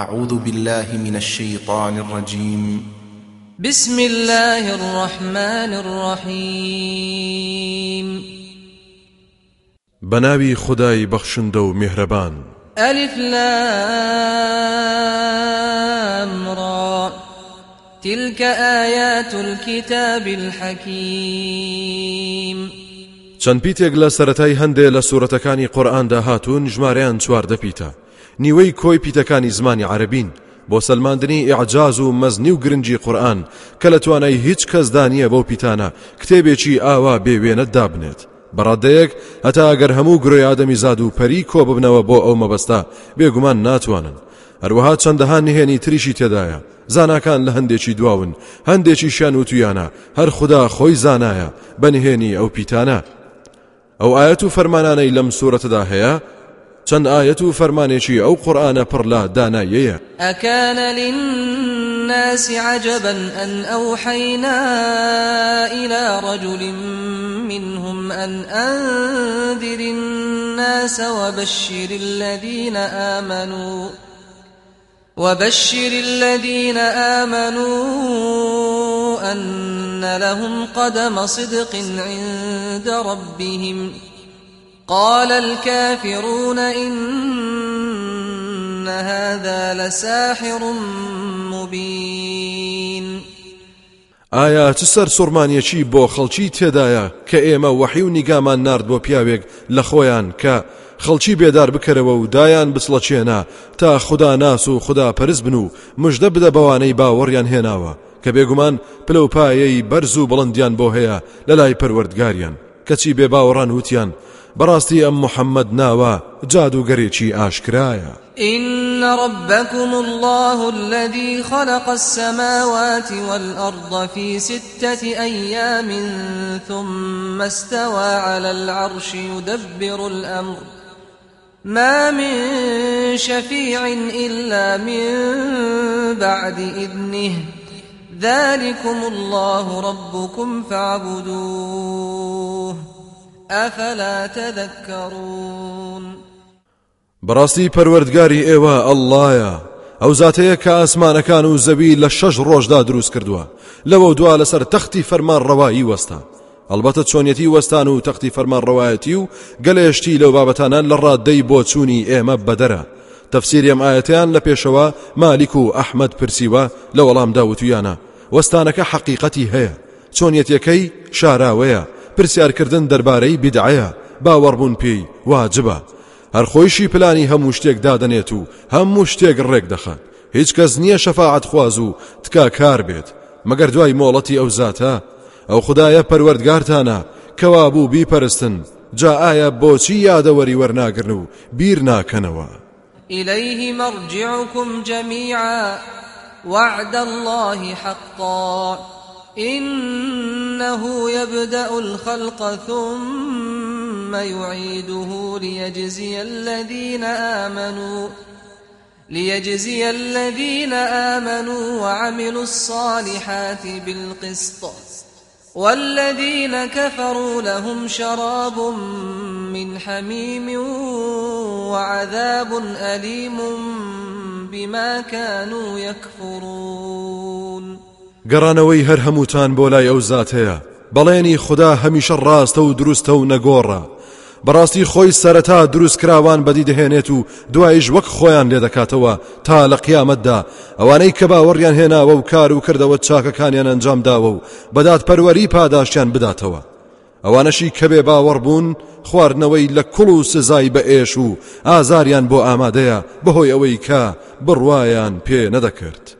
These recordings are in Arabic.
أعوذ بالله من الشيطان الرجيم. بسم الله الرحمن الرحيم. بناوي خداي بخشندو مهربان. ألف لام را. تلك آيات الكتاب الحكيم. چەند پیتێک لە سەتای هەندێ لە سوورەتەکانی قورآاندا هاتوون ژمارەیان چواردە پیتە نیوەی کۆی پیتەکانی زمانی عربین بۆ سلماندنی ئیعجاز و مەزنی و گرنگی قورآن کە لە توانای هیچ کەسدا نییە بۆ پیتانە کتێبێکی ئاوا بێوێنە دابنێت. بەڕادەیەک هەتا ئەگەر هەموو گرۆی ئادەمی زاد و پەری کۆ ببنەوە بۆ ئەو مەبەستا بێگومان ناتوانن. هەروەها چەندەها نهێنی تریشی تێدایە. زاناکان لە هەندێکی دواون هەندێکی شان و تویانە هەر خوددا خۆی زانایە بەنهێنی ئەو پیتانە. ئەو ئاەت و فەرمانانەی لەم سوورەتەدا هەیە چەند ئاەت و فەرمانێکی ئەو قورآانە پڕ لا دانایەیە. للناس عجبا أن أوحينا إلى رجل منهم أن أنذر الناس وبشر الذين آمنوا وبشر الذين آمنوا أن لهم قدم صدق عند ربهم. قال الكافرون إن هذا لساحر مبين. ئایا چ سەر سوورمانیەکی بۆ خەڵکی تێدایە کە ئێمە وەحی و نیگامان نرد بۆ پیاوێک لە خۆیان کە خەڵکی بێدار بکەرەوە و دایان بسڵەچێنە تا خدا ناس و خدا پەرز بن و مژدە بدە بەوانەی باوەڕیان هێناوە کە بێگومان پلە و پایەی بەرز و بڵندیان بۆ هەیە لە لای پەروەردگاریان. کەچی بێ باوەڕان وتیان بەڕاستی ئەم محەممەد ناوە جادوگەرێکی ئاشکرایە إن ربكم الله الذي خلق السماوات والأرض في ستة أيام ثم استوى على العرش يدبر الأمر. ما من شفيع إلا من بعد إذنه. ذلكم الله ربكم فاعبدوه. أفلا تذكرون؟ بەڕاستی پەروەردگاری ئێوە ئەللایە ئەو زاتەیە کە ئاسمانەکان و زەوی لە شەش ڕۆژدا دروست کردووە. لەوە دوا لەسەر تەختی فەرمان ڕەوایی وەستا ئەلبەتە چۆنیەتی وەستان و تەختی فەرمان ڕەوایەتی و گەلێشتی لەو بابەتانان لە ڕاددەی بۆ چوونی ئێمە بەدەرە. تەفسیریم ئاەتیان لە پێشەوە مالیک و ئەحمد پرسیوە لە وەڵام داوتویانە. وەستانەکە حەقیقەتی هەیە. چۆنیەتەکەی شاراوەیە. پرسیارکردن دەربارەی بدعەیە باوەڕبوون پێی واجبە. هەر خۆیشی پلانی هەموو شتێک دادنێت و هەموو شتێک ڕێک دەخات هیچ کەس نییە شەفاعت خواز و تکا کار بێت. مەگەر دوای مۆڵەتی ئەو زاتە ئەو خدایە پەروەردگارتانە کەوا بوو بیپەرستن جا ئایا بۆچی یادەوەری وەرناگرن و بیر ناکەنەوە؟ إليه مرجعكم جميعا وعد الله حقا. إنه يبدأ الخلق ثم يعيده ليجزي الذين آمنوا ليجزي الذين آمنوا وعملوا الصالحات بالقسط. والذين كفروا لهم شراب من حميم وعذاب أليم بما كانوا يكفرون. گەڕانەوەی هەر هەمووتان بۆ لای ئەو زات هەیە. بەڵێنی خدا هەمیشە ڕاستە و دروستە و نەگۆڕە. بەڕاستی خۆی سەرەتا دروست کراوان بەدی دەهێنێت و دوایش وەک خۆیان لێ دەکاتەوە تا لە قیامەتدا. ئەوانەی کە باوەڕیان هێناوە و کار و کردەوە چاکەکانیان ئەنجام داوە و بەدات پەروەری پاداشیان بداتەوە. ئەوانەشی کەبێ باوەڕ بوون خواردنەوەی لە کوڵ و سزای بە ئێش و ئازاریان بۆ ئامادەیە بەهۆی ئەوەی کە بڕوایان پێ نەدەکرد.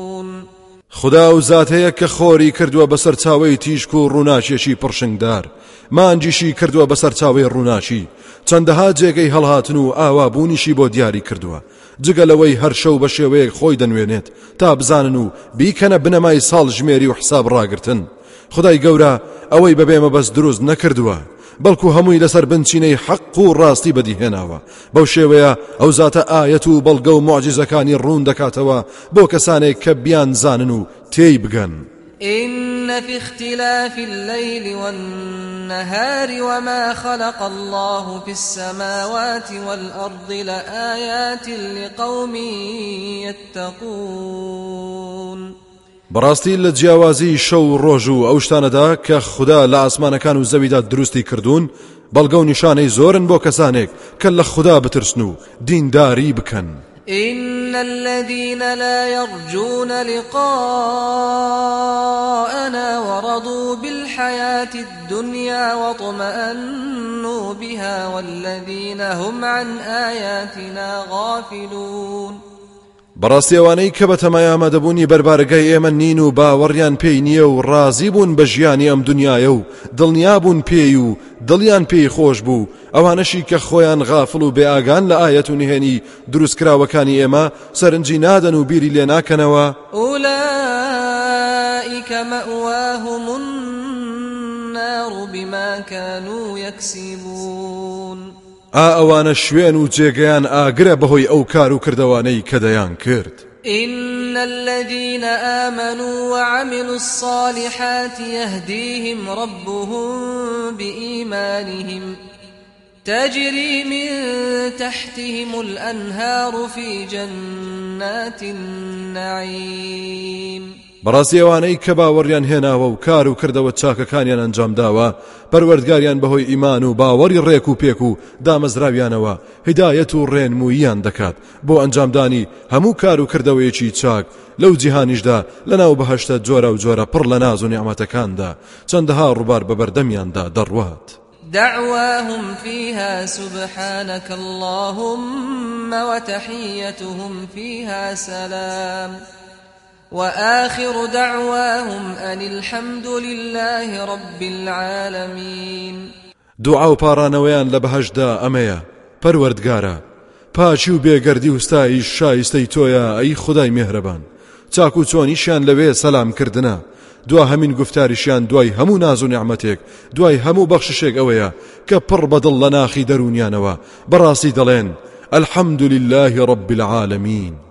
خدا و زاتەیە کە خۆری کردووە بەسەر چاوەی تیشک و ڕووناچێکی پڕشنگدار. مانجیشی کردووە بەسەر چاوەی ڕووناچی. چەندەها جێگەی هەڵهاتن و ئاوابوونیشی بۆ دیاری کردووە. جگە لەوەی هەر شەو بە شێوەیەک خۆی دەنوێنێت تا بزانن و بیکەنە بنەمای ساڵ ژمێری و حساب ڕاگرتن. خدای گەورە ئەوەی بەبێمە بەس دروست نەکردووە. بەڵکو هەمووی لەسەر بنچینەی حەق و ڕاستی بەدیهێناوە بەو شێوەیە ئەو زاتە ئاەت و بەڵگە و معجزەکانی ڕوون دەکاتەوە بۆ کەسانێک کە بیان زانن و. إن في اختلاف الليل والنهار وما خلق الله في السماوات والأرض لآيات لقوم يتقون بەڕاستی لە جیاوازی شەو ڕۆژ و ئەو شتانەدا کە خوددا لە ئاسمانەکان و زەویدا دروستی کردوون بەڵگە و نیشانەی زۆرن بۆ کەسانێک کە لە خوددا بترسن. إن الذين لا يرجون لقاءنا ورضوا بالحياة الدنيا واطمأنوا بها والذين هم عن آياتنا غافلون بەڕاستیەوانەی کە بە تەمایامەدەبوونی بەربارگای ئێمە نین و باوەڕیان پێی نییە و ڕازی بوون بە ژیانی ئەم دنیاە و دڵنیابوون پێی و دڵیان پێی خۆش بوو. ئەوانەشی کە خۆیان غافڵ و بێئگان لە ئاەت و نهێنی دروستکراوەکانی ئێمە سەرنجی نادەن و بیری لێ ناکەنەوە. أولئك مأواهم النار بما كانوا يكسبون ئا ئەوانە و جێگەیان ئاگرە بەهۆی ئەو کار و کردوانەی کە کرد. إن الذين آمنوا وعملوا الصالحات يهديهم ربهم بإيمانهم تجري من تحتهم الأنهار في جنات النعيم بەڕاستی ئەوانەی کە باوەڕیان هێناوە و کار و کردەوە چاکەکانیان ئەنجام داوە پەروەردگاریان بەهۆی ئیمان و باوەڕی ڕێک و پێک و دامەزراویانەوە هدایەت و ڕێنموییان دەکات. بۆ ئەنجامدانی هەموو کار و کردەوەیەکی چاک لەو جیهانیشدا لەناو بەهشتە جۆرە و جۆرە پڕ لە ناز و نیعمەتەکاندا چەندەها ڕووبار بە بەردەمیاندا دەڕوات. دعواهم فيها سبحانك اللهم وتحيتهم فيها سلام. وآخر دعواهم أن الحمد لله رب العالمين. دوعا و پارانەوەیان لە بەهشدا ئەمەیە. پەروەردگارە پاچی و بێگەردی وستایی شایستەی تۆیە ئەی خدای مێهرەبان چاک و چۆنیشیان لەوێ سەلامکردنە دوا هەمین گفتاریشیان دوای هەموو ناز و نعمەتێک دوای هەموو بەخششێک ئەوەیە کە پڕ بەدڵ لە ناخی دەرونیانەوە. بەڕاستی دەڵێن الحمد لله رب العالمين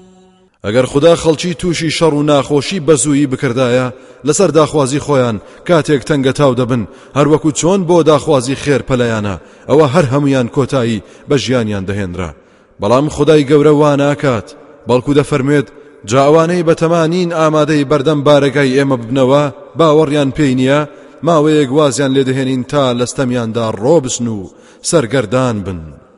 ئەگەر خدا خەڵکی تووشی شەڕ و ناخۆشی بەزوویی بکردایە لەسەر داخوازی خۆیان کاتێک تەنگە تاو دەبن هەروەکو چۆن بۆ داخوازی خێر پەلەیانە ئەوە هەر هەمویان کۆتایی بە ژیانیان دەهێنرا بەڵام خدای گەورە واناکات بەڵکو دەفەرمێت جاوانەی بەتەمانین ئامادەی بەردەم بارەگای ئێمە ببنەوە باوەڕیان پێی نییە ماوەیەک وازیان لێدەهێنین تا لەستەمیاندا ڕۆبسن و سەرگەردان بن.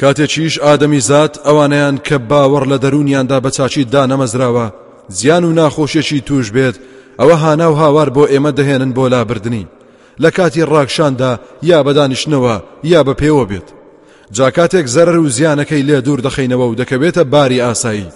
کاتێکیش ئادەمی زات ئەوانەیان کە باوەڕ لە دەرونیاندا بە چاچی دانەمەزراوە زیان و ناخۆشیێکی توش بێت ئەوە هانا و هاوار بۆ ئێمە دەهێنن بۆ لابردنی. لە کاتی ڕاکشاندا یا بەدانیشتنەوە یا بە پێوە بێت. جاکاتێک زەرر و زیانەکەی لێ دوور دەخینەوە و دەکەوێتە باری ئاسایی.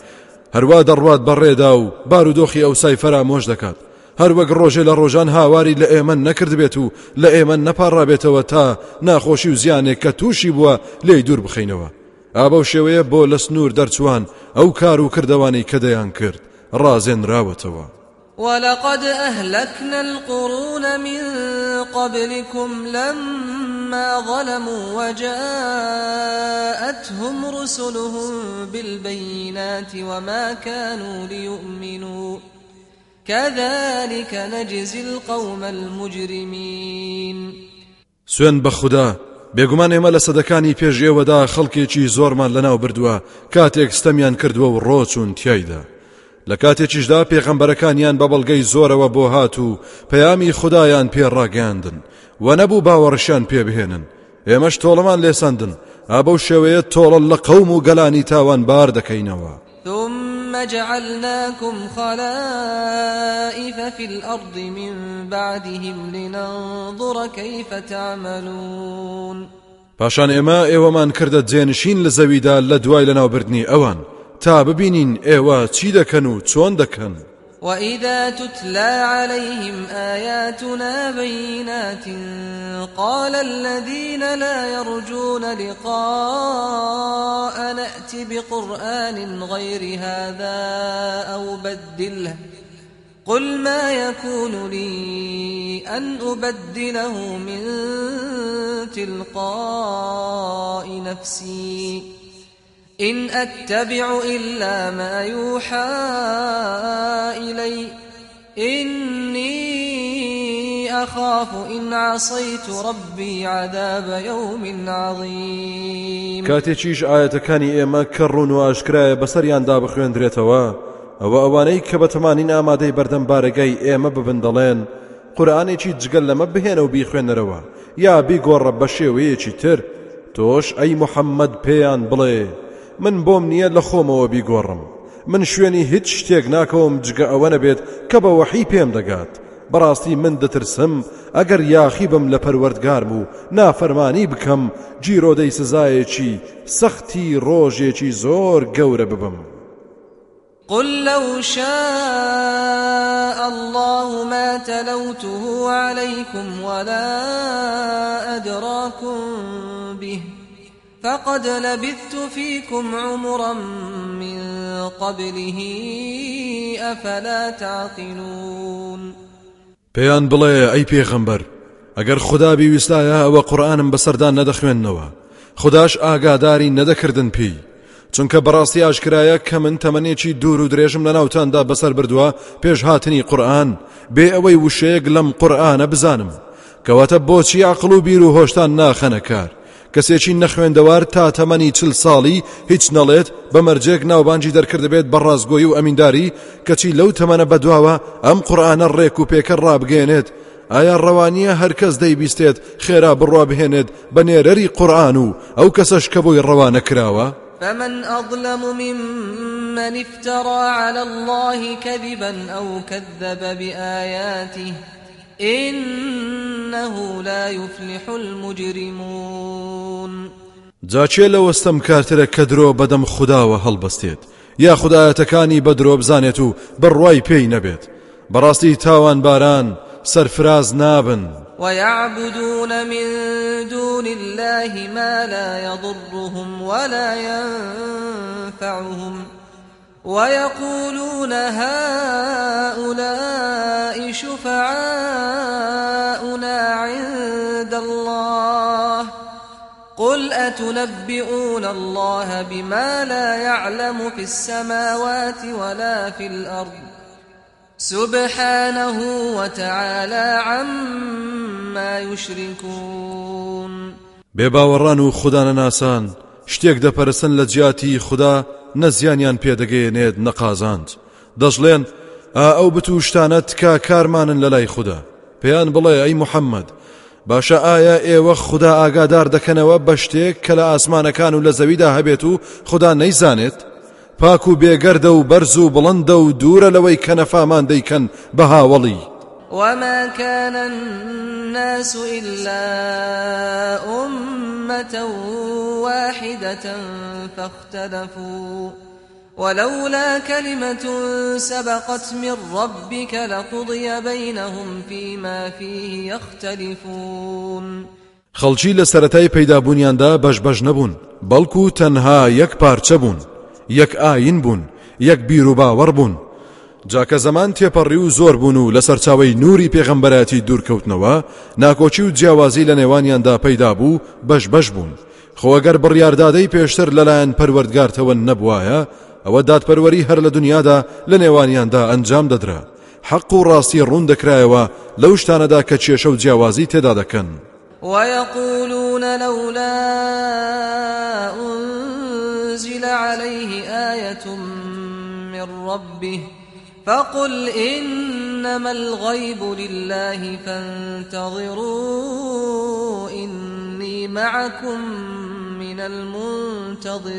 هەروە دەڕوات بەڕێدا و بارودۆخی ئەو سای فەرامۆش دەکات. هەر وەک ڕۆژێ لە ڕۆژان هاواری لە ئێمە نەکرد بێت و لە ئێمە نەپارڕابێتەوە تا ناخۆشی و زیانێک کە تووشی بووە لێی دوور بخینەوە. ئابە شێوەیە بۆ لە سنوور دەرچوان ئەو کار و کردوانی کە دەیان کرد. ڕازێنراوەتەوە ولقد أهلكنا القرون من قبلكم لما ظلموا وجاءتهم رسلهم بالبينات وما كانوا ليؤمنوا كذلك نجزي القوم المجرمين. سوێن بە خوددا بێگومان ئێمە لە سەدەکانی پێشێوەدا خەڵکێکی زۆرمان لەناو بردووە کاتێک ستەمیان کردووە و ڕۆچون تایدا لە کاتێکیشدا پێغەمبەرەکانیان بە بەڵگەی زۆرەوە بۆ هات و پەیامی خدایان پێڕاگەاندن و نەبوو باوەڕشیان پێبهێنن ئێمەش تۆڵەمان لێسەندن ئابەو شێوەیە تۆڵە لە قەوم و گەلانی تاوان بار دەکەینەوە جعلناكم خلائف في الأرض من بعدهم لننظر كيف تعملون. پاشان ئێمە ئێوەمان کردە جێنشین لە زەویدا لە دوای لەناوبردنی ئەوان تا ببینین ئێوە چی دەکەن و چۆن وإذا تتلى عليهم آياتنا بينات قال الذين لا يرجون لقاء نأت بقرآن غير هذا أو بدله قل ما يكون لي أن أبدله من تلقاء نفسي إن أتبع إلا ما يوحى إلي إني أخاف إن عصيت ربي عذاب يوم عظيم. کاتێکیش ئاەتەکانی ئێمە کەڕون و ئاشکرایە بەسەریاندا بخوێندرێتەوە ئەوە ئەوانەی کە بەتەمانین ئامادەی بەردەم بارەگەی ئێمە ببن دەڵێن قورآانێکی جگەل لەمە بهێنە و بیخوێنەرەوە. یا بیگۆڕە بە شێوەیەکی تر تۆش ئەی محەممەد پێیان بڵێ. من بۆم نییە لە خۆمەوە بیگۆڕم. من شوێنی هیچ شتێک ناکەوم جگە ئەوە نەبێت کە بە وەحی پێم دەگات. بەڕاستی من دەترسم ئەگەر یاخی بم لە پەروەردگارم و نافەرمانی بکەم جیرۆدەی سزایەکی سەختی ڕۆژێکی زۆر گەورە ببم. قل لو شاء الله ما تلوته عليكم ولا أدراكم به فقد لبثت فيكم عمرا من قبله أفلا تعقلون. پێیان بڵێ ئەی پێغەمبەر ئەگەر خدا بیویستایە ئەوە قورآنم بەسەردان نەدەخوێندنەوە خداش ئاگاداری نەدەکردن پێی. چونکە بەڕاستی ئاشکرایە کە من تەمەنێکی دوور و درێژم لە ناوتاندا بەسەر بردووە پێش هاتنی قورآن بێ ئەوەی وشەیەک لەم قورآنە بزانم. کەواتە بۆچی عقل و بیر و هۆشتان ناخەنە کار؟ کەسێکی نەخوێندەوار تا تەمەنی چل ساڵی هیچ نەڵێت بەمەرجێک ناوبانجی دەرکردبێت بە ڕازگۆی و ئەمینداری کەچی لەو تەمەنە بەدواوە ئەم قورآانە ڕێک و پێکە ڕابگەێنێت. ئایا ڕەوانیە هەرکەس دەیبیستێت خێرا بڕوا بهێنێت بە نێرەری قورآن و ئەو کەسەش کە بۆی ڕەوانە کراوە؟ فمن أظلم ممن افترى على الله كذبا أو كذب بآياته إنه لا يفلح المجرمون. جاچێ لە وەستەم کارترە کە درۆ بەدەم خودداوە هەڵبەستێت؟ یا خدایەتەکانی بەدرۆ بزانێت و بڕوای پێی نەبێت؟ بەڕاستی تاوان باران سەرفراز نابن. ويعبدون من دون الله ما لا يضرهم ولا ينفعهم. ويقولون هؤلاء شفعاؤنا عند الله. قل أتنبئون الله بما لا يعلم في السماوات ولا في الأرض؟ سبحانه وتعالى عما يشركون. بێباوەڕان و ناسان شتێک دەپەرسن لە جیاتی نەزیانیان پێدەگەیەنێت نەقازاند. دەژڵێن ئەو بتوشتانە تکا کارمانن لە لای خوددا. پێیان بڵێ ئەی محەممەد باشە ئایا ئێوە خوددا ئاگادار دەکەنەوە بە شتێک کە لە ئاسمانەکان و لە زەویدا هەبێت و خوددا نەیزانێت؟ پاک و بێگەردە و بەرز و بڵندە و دوورە لەوەی کە نەفامان دەیکەن بە هاوڵی وما كان الناس إلا أمة واحدة فاختلفوا ولولا كلمة سبقت من ربك لقضي بينهم فيما فيه يختلفون خەڵکی لە سەتای پەیدابوونیاندا بەش بەش نەبوون بەڵکو تەنها یەک پارچە بوون یەک ئاین بوون یەک بیر جاکە زەمان تێپەڕی و زۆر بوون و لە سەرچاوی نوری پێغەمبەراتی دوورکەوتنەوە ناکۆچی و جیاوازی لە نێوانیاندا پەیدا بوو بەش بەش بوون. خۆگەر بڕیاردادەی پێشتر لەلایەن پەروەردگارتەوە نەبوایە ئەوە دادپەروەری هەر لە دنیادا لە نێوانیاندا ئەنجام دەدرا. حەق و ڕاستی ڕوون دەکرایەوە لەو شتانەدا کە کێشە و جیاوازی تێدا دەکەن. ويقولون لولا أنزل عليه آية من ربه فقل إنما الغيب لله فانتظروا إني معكم من المنتظرين.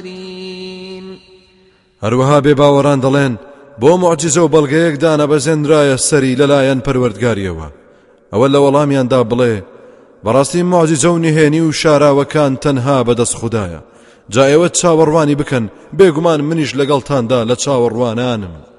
هەروەها بێ باوەڕان دەڵێن بۆ معجززە و بەڵگەیەک دانە بەزێنرایە سەری لەلایەن پەروەردگاریەوە. ئەوە لە وەڵامیاندا بڵێ بەڕاستی معجززە و نهێنی و شاراوەکان تەنها بەدەست خوددایە. جا ئێوە چاوەڕوانی بکەن بێگومان منیش لەگەڵتاندا لە چاوەڕوانانم.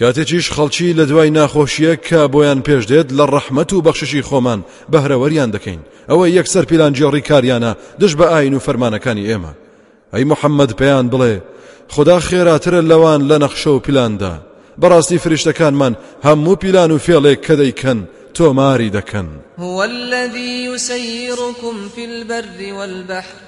کاتێکیش خەڵکی لە دوای ناخۆشیە کە بۆیان پێش دێت لە ڕەحمت و بەخششی خۆمان بەهرەوەریان دەکەین. ئەوە یەکسەر پیلانجیێڕی کاریانە دش بە ئاین و فەرمانەکانی ئێمە. ئەی محەممەد پێیان بڵێ خدا خێراترە لەوان لە نەخشە و پیلاندا. بەڕاستی فریشتەکانمان هەموو پیلان و فێڵێک کە دەیکەن تۆماری دەکەن. هو الذي يسيركم في البر والبحر.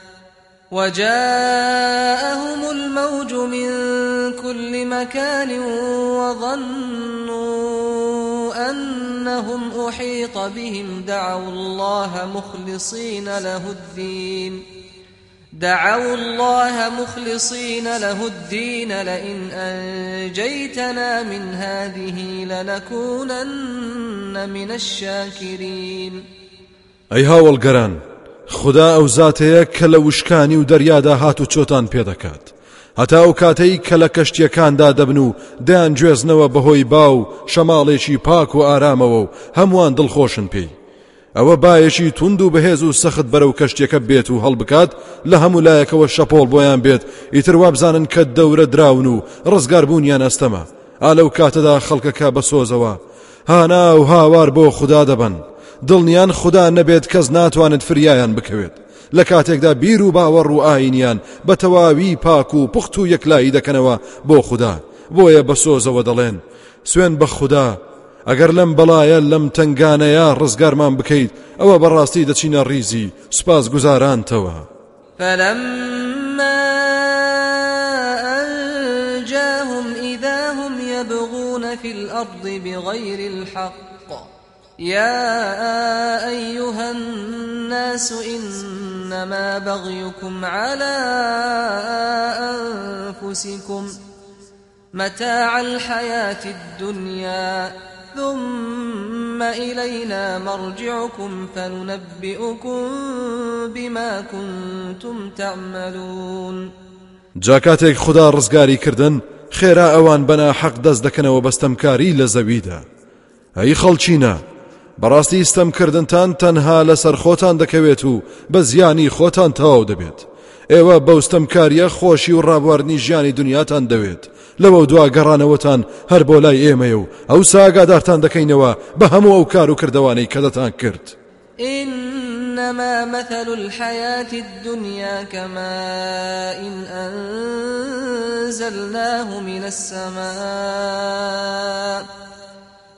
وجاءهم الموج من كل مكان وظنوا أنهم أحيط بهم. دعوا الله مخلصين له الدين. دعوا الله مخلصين له الدين. لئن أنجيتنا من هذه لنكونن من الشاكرين. أي هاوڵگەران خدا ئەو زاتەیە کە لە وشکانی و دەریادا هات و چۆتان پێدەکات هەتا ئەو کاتەی کە لە کەشتیەکاندا دەبن و دەیان گوێزنەوە بەهۆی باو شەماڵێکی پاک و ئارامەوە و هەمووان دڵخۆشن پێی. ئەوە بایەکی تونند و بەهێز و سەخت بەرەو کەشتێکە بێت و هەڵبکات لە هەموو لایەکەوە شەپۆڵ بۆیان بێت. ئیتر وابزانن کە دەورە دراون و ڕزگار بوونیان ئەستەمە ئالەو کاتەدا خەڵکەکە بە سۆزەوە هانا و هاوار بۆ خوددا دەبن. دڵنیان خدا نەبێت کەس ناتوانێت فریایان بکەوێت. لە کاتێکدا بیر و باوەڕ و ئاینیان بە تەواوی پاک و پوخت و یەکلایی دەکەنەوە بۆ خوددا بۆیە بە سۆزەوە دەڵێن. سوێن بە خوددا ئەگەر لەم بەڵایە لەم تنگانەیە ڕزگارمان بکەیت ئەوە بەڕاستی دەچینە ڕیزی سوپاس گوزارانتەوە. فلما أنجاهم إذا هم يبغون في الأرض بغير الحق يا أيها الناس إنما بغيكم على أنفسكم متاع الحياة الدنيا ثم إلينا مرجعكم فننبئكم بما كنتم تعملون. جاکاتێک خدا خێرا ئەوان بەنا حەق دەست دەکەنەوە بەستەمکاری لە زەویدا. ئەی خەڵچینە بەڕاستی ستەمکردنتان تەنها لەسەر خۆتان دەکەوێت و بە زیانی خۆتان تەواو دەبێت. ئێوە بەوستەمکاریە خۆشی و ڕابواردنی ژیانی دنیاتان دەوێت. لەوە دوا گەڕانەوەتان هەر بۆ لای ئێمەیە و ئەو ساگادارتان دەکەینەوە بە هەموو ئەو کار و کردوانەی کە دەتان کرد. إنما مثل الحياة الدنيا كماء إن أنزلناه من السماء.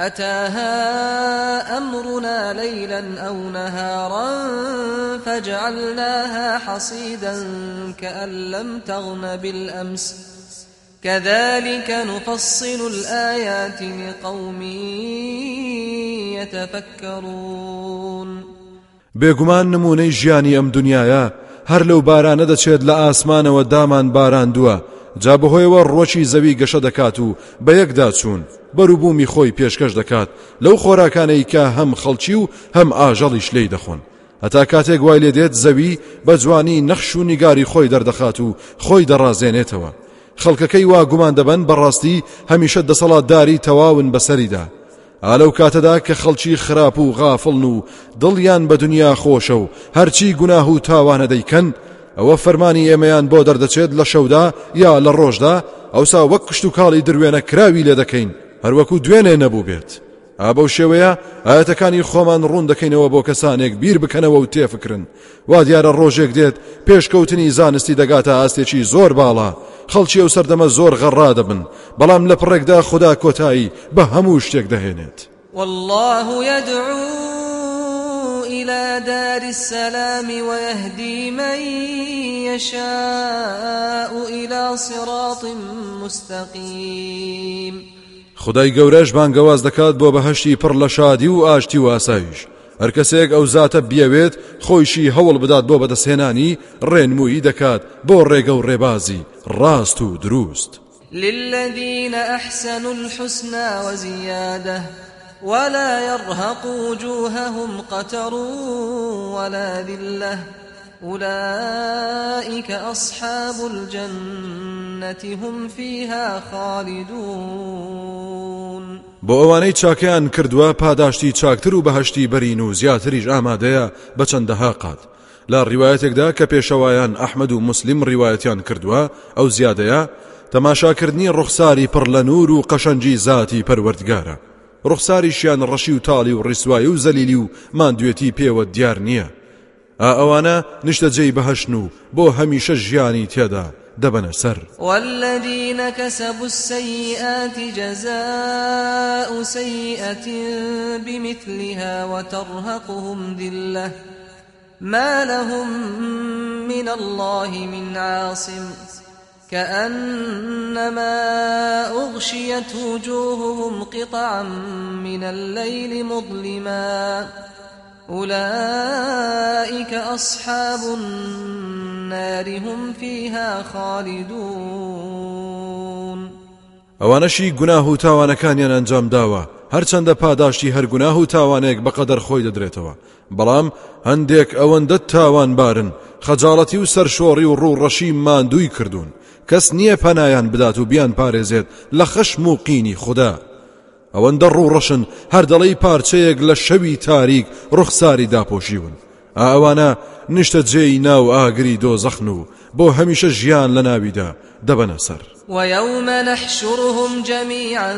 أتاها أمرنا ليلا أو نهارا فجعلناها حصيدا كأن لم تغن بالأمس. كذلك نفصل الآيات لقوم يتفكرون. بێگومان نمونەی ژیانی ئەم دنیاە هەر لەو بارانە دەچێت لە ئاسمانەوە دامان باراندووە جا بەهۆیەوە ڕۆکی زەوی گەشە دەکات و بە یەکدا چوون بەروبوومی خۆی پێشکەش دەکات. لەو خۆراکانەی کە هەم خەڵکی و هەم ئاژەڵیش لی دەخۆن. هەتا کاتێک وای لێ دێت زەوی بە جوانی نەخش و نیگاری خۆی دەردەخات و خۆی دەڕازێنێتەوە. خەڵکەکەی وا گومان دەبن بەڕاستی هەمیشە دەسەڵات داری تەواون بەسەریدا. ئالەو کاتەدا کە خەڵکی خراپ و غافڵن و دڵیان بە دنیا خۆشە و هەرچی گوناه و تاوانە دەیکەن ئەوە فەرمانی ئێمەیان بۆ دەردەچێت لە شەودا یا لە ڕۆژدا ئەوسا وەک کشت و کاڵی دروێنە کراوی لێ دەکەین. هەروەکو دوێنێ نەبوو بێت. ئابە شێوەیە ئاەتەکانی خۆمان ڕوون دەکەینەوە بۆ کەسانێک بیر بکەنەوە و تێفکردن وا دیارە ڕۆژێک دێت پێشکەوتنی زانستی دەگاتە ئاستێکی زۆر باڵا. خەڵکی ئەو سەردەمە زۆر غەڕا دەبن. بەڵام لە پڕێکدا خوددا کۆتایی بە هەموو شتێک دەهێنێت. والله يدعو إلى دار السلام ويهدي من يشاء إلى صراط مستقيم. خدای گەورەش بانگەواز دەکات بۆ بەهشتی پڕ لە شادی و ئاشتی و ئاسایش. هەر کەسێک ئەو زاتە بیاوێت خۆیشی هەوڵ بدات بۆ بەدەستهێنانی ڕێنمویی دەکات بۆ ڕێگە و ڕێبازی. ڕاست و دروست. للذين أحسنوا الحسنى وزيادة ولا يرهق وجوههم قتر ولا ذلة. أولئك أصحاب الجنة هم فيها خالدون. بۆ ئەوانەی چاکیان کردووە پاداشتی چاکتر و بەهشتی بەرین و زیاتریش ئامادەیە بە چەندەها قات لە ڕیواەتێکدا کە پێشەوایان ئەحمد و مسلیم ڕیواەتیان کردووە ئەو زیادەیە تەماشاکردنی ڕوخساری پڕ لە نور و قەشەنجی زاتی پەروەردگارە. ڕوخساریشیان ڕەشی و تاڵی و ڕیسوایی و زەلیلی و مادوێتی پێوە دیار نییە. ئا ئەوانە نیشتە جێی بەهشن و بۆ هەمیشە ژیانی دەبەنە سەر. والذين كسبوا السيئات جزاء سيئة بمثلها وترهقهم ذلة. ما لهم من الله من عاصم. كأنما أغشيت وجوههم قطعا من الليل مظلما. أولئك أصحاب النار هم فيها خالدون. ئەوانەشی گوناه و تاوانەکانیان ئەنجام داوە. هەرچەندە پاداشتی هەر گوناه و تاوانێک بەقەدەر خۆی دەدرێتەوە. بەڵام هەندێک ئەوەندە تاوان بارن. خەجاڵەتی و سەرشۆڕی و ڕوو ڕەشی ماندووی کردوون. کەس نییە پەنایان بدات و بیان پارێزێت لە خەشم و قینی خوددا. ئەوەندە ڕوو ڕەشن هەردەڵی پارچەیەک لە شەوی تاریک ڕوخساری داپۆشیون ئەوانە نیشتە جێی ناو ئاگری دۆزەخن و بۆ هەمیشە ژیان لە ناویدا دەبەنە سەر. ويوم نحشرهم جميعا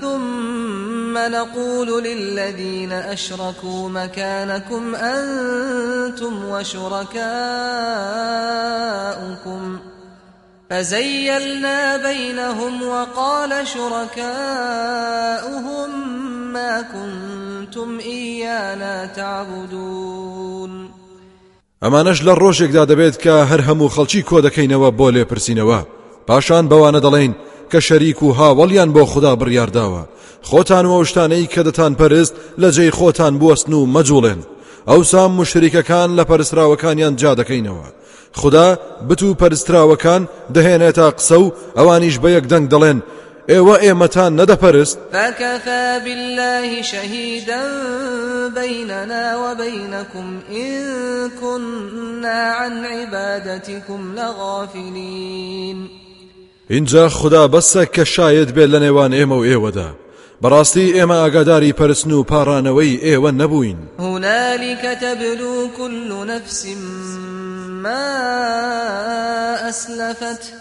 ثم نقول للذين أشركوا مكانكم أنتم وشركاؤكم. فزيلنا بينهم وقال شركاؤهم ما كنتم إيانا تعبدون. ئەمانەش لە ڕۆژێکدا دەبێت کە هەر هەموو خەڵکی کۆ دەکەینەوە پاشان بەوانە دەڵێن کە شەریک و هاوڵیان بۆ خوددا بڕیارداوە. خۆتان و ئەوشتانەی کە دەتان پەرست لە جێی خۆتان بوەستن و مەجوڵێن. ئەوسام مشریکەکان لە پەرسراوەکانیان جا دەکەینەوە. خدا بتو پەرستراوەکان دەهێنێتە قسە و ئەوانیش بە یەک دەنگ دەڵێن. ئێوە ئێمەتان نەدەپەرست. فكفى بالله شهيدا بيننا وبينكم إن كنا عن عبادتكم لغافلين اینجا خدا بەسە کە شاید بێت لە نێوان ئێمە و ئێوەدا بەڕاستی ئێمە ئاگاداری پەرستن و پاڕانەوەی ئێوە نەبووین هنالك تبلو كل نفس ما أسلفت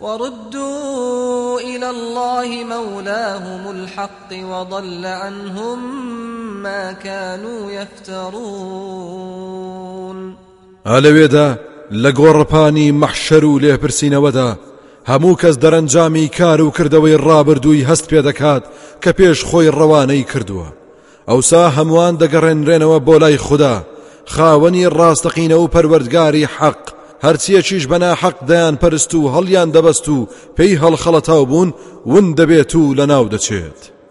وردوا إلى الله مولاهم الحق وضل عنهم ما كانوا يفترون. ئالەوێدا لە گۆڕپانی مەحشەر و لێپرسینەوەدا هەموو کەس دەرەنجامی کار و کردەوەی ڕابردووی هەست پێ دەکات کە پێش خۆی ڕەوانەی کردووە. ئەوسا هەمووان دەگەڕێنرێنەوە بۆ لای خوددا. خاوەنی ڕاستەقینە و پەروەردگاری حەق. هەرچیەکیش بەنا حەق دەیان پەرست و هەڵیان دەبەست و پێی هەڵخەڵەتاو بوون ون دەبێت و لە ناو دەچێت.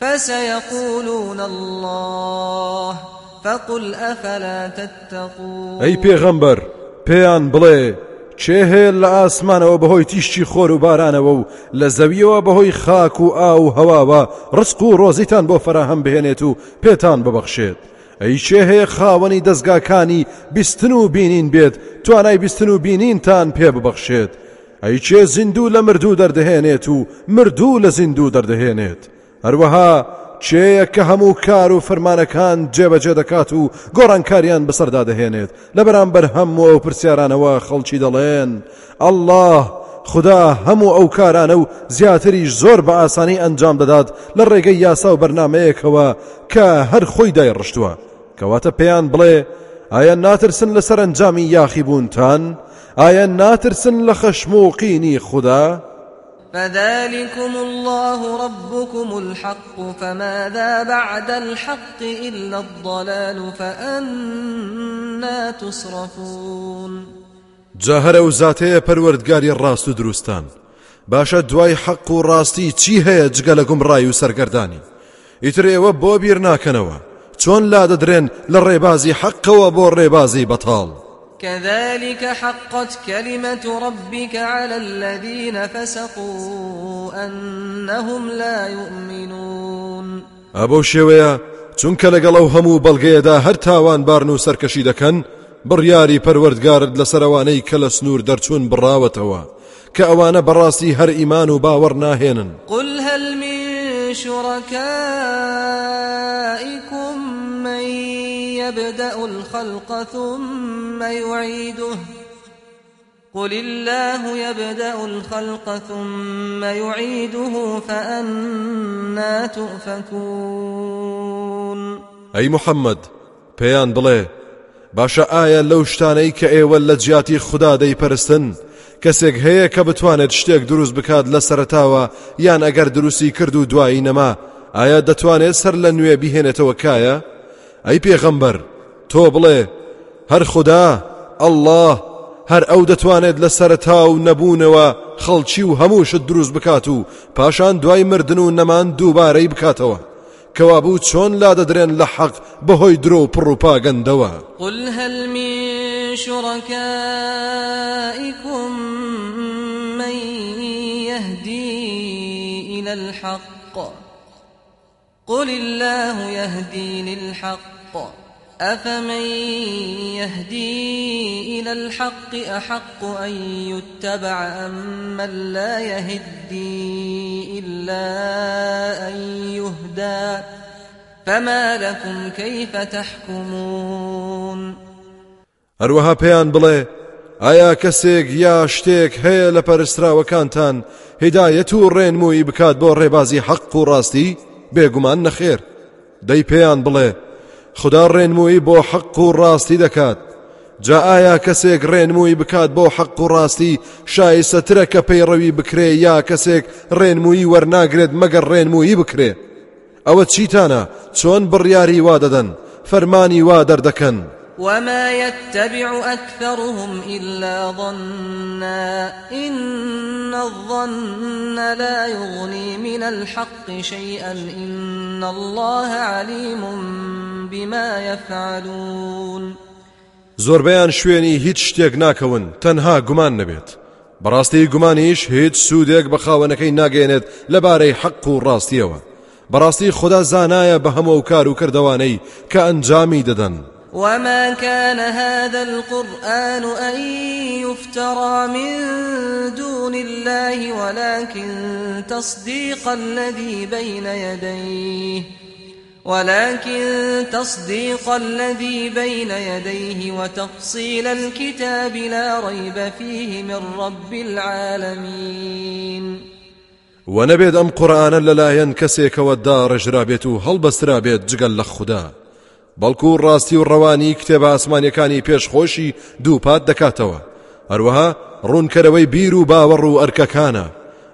فسيقولون الله فقل أفلا تتقون؟ ئەی پێغەمبەر پێیان بڵێ چێ هەیە لە ئاسمانەوە بەهۆی تیشتی خۆر و بارانەوە و لە زەویەوە بەهۆی خاک و ئا و هەواوە ڕسق و ڕۆزیتان بۆ فراهەم بهێنێت و پێتان ببەخشێت. ئەی چێ هەیە خاوەنی دەستگاکانی بیستن و بینین بێت توانای بیستن و بینینتان پێ ببەخشێت. ئەی چێ زیندوو لە مردوو دەردەهێنێت و مردوو لە زیندوو دەردەهێنێت. هەروەها چێیە کە هەموو کار و فەرمانەکان جێبەجێ دەکات و گۆڕانکاریان بەسەردا دەهێنێت لە بەرامبەر هەموو ئەو پرسیارانەوە خەڵکی دەڵێن. الله خدا هەموو ئەو کارانە و زیاتریش زۆر بە ئاسانی ئەنجام دەدات لە ڕێگەی یاسا و بەرنمەیەکەوە کە هەر خۆی دایڕشتووە. کەواتە پێیان بڵێ ئایا ناترسن لە سەرنجامی یاخی بوونتان؟ ئایا ناترسن لە خەشموقینی خوددا؟ فذلكم الله ربكم الحق فماذا بعد الحق إلا الضلال فأنا تصرفون. جاهرە و زاتەیە پەروەردگاری ڕاست و دروستان. باشە دوای حەق و ڕاستی چی هەیە جگە لە و سەرگەردانی ئیتر ئێوە بۆ بیر ناکەنەوە. چۆن لا دەدرێن لە ڕێبازی حەقەوە بۆ ڕێبازی بەتاڵ؟ كذلك حقت كلمة ربك على الذين فسقوا أنهم لا يؤمنون. ئەبەو شێوەیە چونکە لەگەڵ ئەو هەموو بەڵگەیەدا هەر تاوان بارن و سەرکەشی دەکەن بڕیاری پەروەردگارت لە سەروانەی کە لە سنوور دەرچوون بڕاوەتەوە کە ئەوانە بەڕاستی هەر ئیمان و باوەڕ ناهێنن. قل هل من شركائكم من يبدأ الخلق ثم يعيده. قل الله يبدأ الخلق ثم يعيده فأنا تؤفكون. ئەی محەممەد پێیان بڵێ باشە ئایا لەو شتانەی کە ئێوە لە جیاتی خوددا دەیپەرستن کەسێک هەیە کە بتوانێت شتێک دروست بکات لە سەرتاوە یان ئەگەر دروستی کرد و دوایی نەما ئایا سەر کایە ئەی پێغەمبەر تۆ بڵێ هەر خوددا الله هەر ئەو دەتوانێت لە سەرتا و نەبوونەوە خەڵکی و هەمووشت دروست بکات و پاشان دوای مردن و نەمان دووبارەی بکاتەوە. کەوابوو چۆن لا دەدرێن لە حەق بەهۆی درۆ و پڕ و پاگەندەوە؟ قل هل من شركائكم من يهدي إلى الحق؟ قل الله يهدي للحق أفمن يهدي إلى الحق أحق أن يتبع أم من لا يهدي إلا أن يهدى فما لكم كيف تحكمون؟ هەروەها پێیان بڵێ ئایا کەسێک یا شتێک هەیە لە پەرستراوەکانتان هدایەت و ڕێنمووی بکات بۆ ڕێبازی حەق و ڕاستی؟ بێگومان نەخێر. دەی پێیان بڵێ خدا ڕێنمووی بۆ حەق و ڕاستی دەکات. جا ئایا کەسێک ڕێنمووی بکات بۆ حەق و ڕاستی شایستەترە کە پەیڕەوی بکرێ یا کەسێک ڕێنمووی وەرناگرێت مەگەر ڕێنمووی بکرێ. ئەوە چیتانە؟ چۆن بڕیاری وا دەدەن؟ فەرمانی وا دەردەکەن. وما يتبع أكثرهم إلا ظنا إن الظن لا يغني من الحق شيئا إن الله عليم بما يفعلون زۆربەیان شوێنی هیچ شتێک ناکەون تەنها گومان نەبێت. بەڕاستی گومانیش هیچ سوودێک بە خاوەنەکەی ناگەێنێت لەبارەی حەق و ڕاستیەوە. خدا زانایە بە هەموو کار و کردوانەی کە ئەنجامی دەدەن. وما كان هذا القرآن أن يفترى من دون الله ولكن تصديق الذي بين يديه ولكن تصديق الذي بين يديه وتفصيل الكتاب لا ريب فيه من رب العالمين ونبێت ئەم قورآانە لەلایەن کەسێکەوە داڕژرا بێت و هەڵبەسترا بێت جگەل لە خوددا بەڵکو ڕاستی و ڕەوانی کتێبە ئاسمانیەکانی پێشخۆشی دووپات دەکاتەوە. هەروەها ڕوونکەرەوەی بیر و باوەڕ و ئەرکەکانە.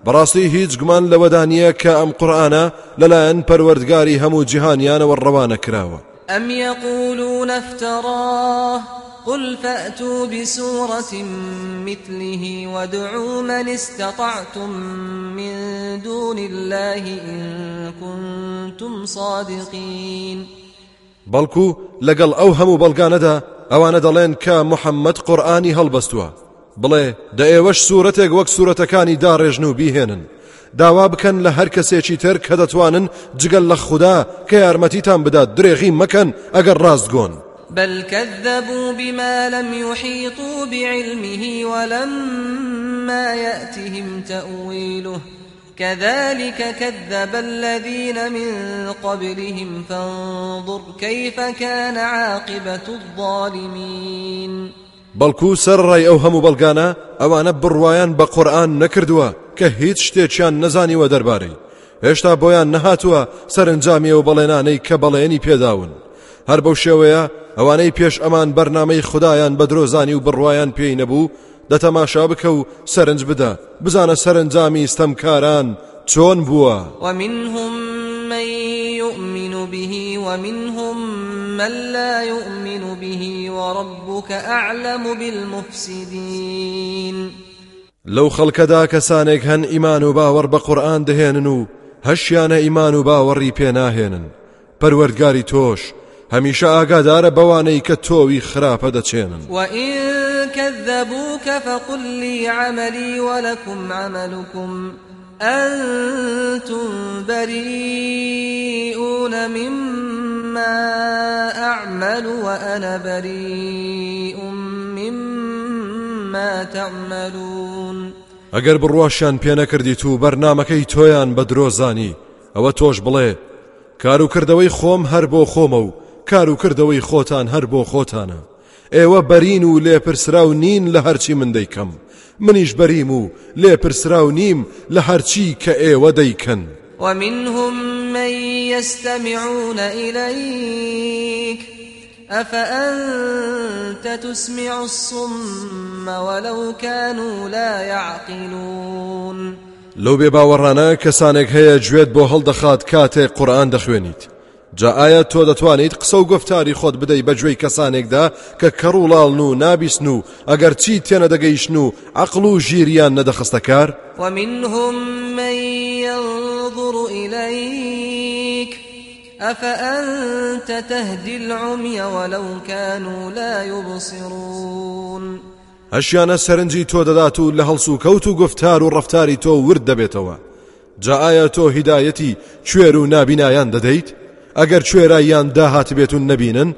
بەڕاستی هیچ گومان لەوەدانیە کە ئەم قورآانە لەلایەن پەروەردگاری هەموو جیهانیانەوە ڕەوانە کراوە. ئەم يقولون افتراه؟ قل فأتوا بسورة مثله وادعوا من استطعتم من دون الله إن كنتم صادقين. بەڵکو لەگەڵ ئەو هەموو بەڵگانەدا ئەوانە دەڵێن کە محەممەد قورآانی هەڵبەستووە. بڵێ دە ئێوەش سوورەتێک وەک سوورەتەکانی داڕێژن و بیهێنن. داوا بکەن لە هەر کەسێکی تر کە دەتوانن جگەل لە خوددا کە یارمەتیتان بدات درێغی مەکەن ئەگەر ڕاستگۆن بل كذبوا بما لم يحيطوا بعلمه ولما يأتهم تأويله كذلك كذب الذين من قبلهم فانظر كيف كان عاقبة الظالمين. بەڵکو سەرڕای ئەو هەموو بەڵگانە ئەوانە بڕواان بە قورآن نەکردووە کە هیچ شتێکیان نەزانیوە دەربارەی. هێشتا بۆیان نەهاتووە سەرنجامی و بەڵێنانەی کە بەڵێنی پێداون. هەر بەو شێوەیە ئەوانەی پێش ئەمان بەرنمەی خدایان بە درۆزانی و بڕواان پێی نەبوو دەتەماشا بکە و سەرنج بدە. بزانە سەرنجامی ستەمکاران چۆن بووە؟ ومنهم من يؤمن به ومنهم من لا يؤمن به وربك أعلم بالمفسدين. لەو خەڵکەدا کەسانێک هەن ئیمان و باوەڕ بە قورآان دەهێنن و هەشیانە ئیمان و باوەڕی پێناهێنن. پەروەردگاری تۆش هەمیشە ئاگادارە بەوانەی کە تۆوی خراپە دەچێنن. كذبوك فقل لي عملي ولكم عملكم أنتم بريئون مما أعمل وأنا بريء مما تعملون. ئەگەر بڕواشیان پێ نەکردیت و بەرنمەکەی تۆیان بە درۆزانی ئەوە تۆش بڵێ کار و کردەوەی خۆم هەر بۆ خۆمە و کار و کردەوەی خۆتان هەر بۆ خۆتانە. ئێوە بەرین و لێپرسراو نین لە هەرچی من دەیکەم منیش بەریم و لێپرسراو نیم لە هەرچی کە ئێوە دەیکەن. ومنهم من يستمعون إليك أفأنت تسمع الصم ولو كانوا لا يعقلون؟ لەو بێ باوەڕانە کەسانێک هەیە گوێت بۆ هەڵدەخات کاتێک قورآان دەخوێنیت. جا ئایا تۆ دەتوانیت قسە و گفتاری خۆت بدەی بەگوێی کەسانێکدا کە کەڕووڵاڵن و نابیستن و ئەگەر چی تێنە دەگەیشتن و عقل و ژیریان نەدەخستە کار؟ ومنهم من ينظر إليك. أفأنت تهدي العمي ولو كانوا لا يبصرون. هەشیانە سەرنجی تۆ دەدات و لە هەڵسو و کەوت و گفتار و ڕفتاری تۆ ورد دەبێتەوە جا ئایا تۆ هیدایەتی کوێر و نابینایان دەدەیت ئەگەر کوێراییان داهات بێتون نەبینن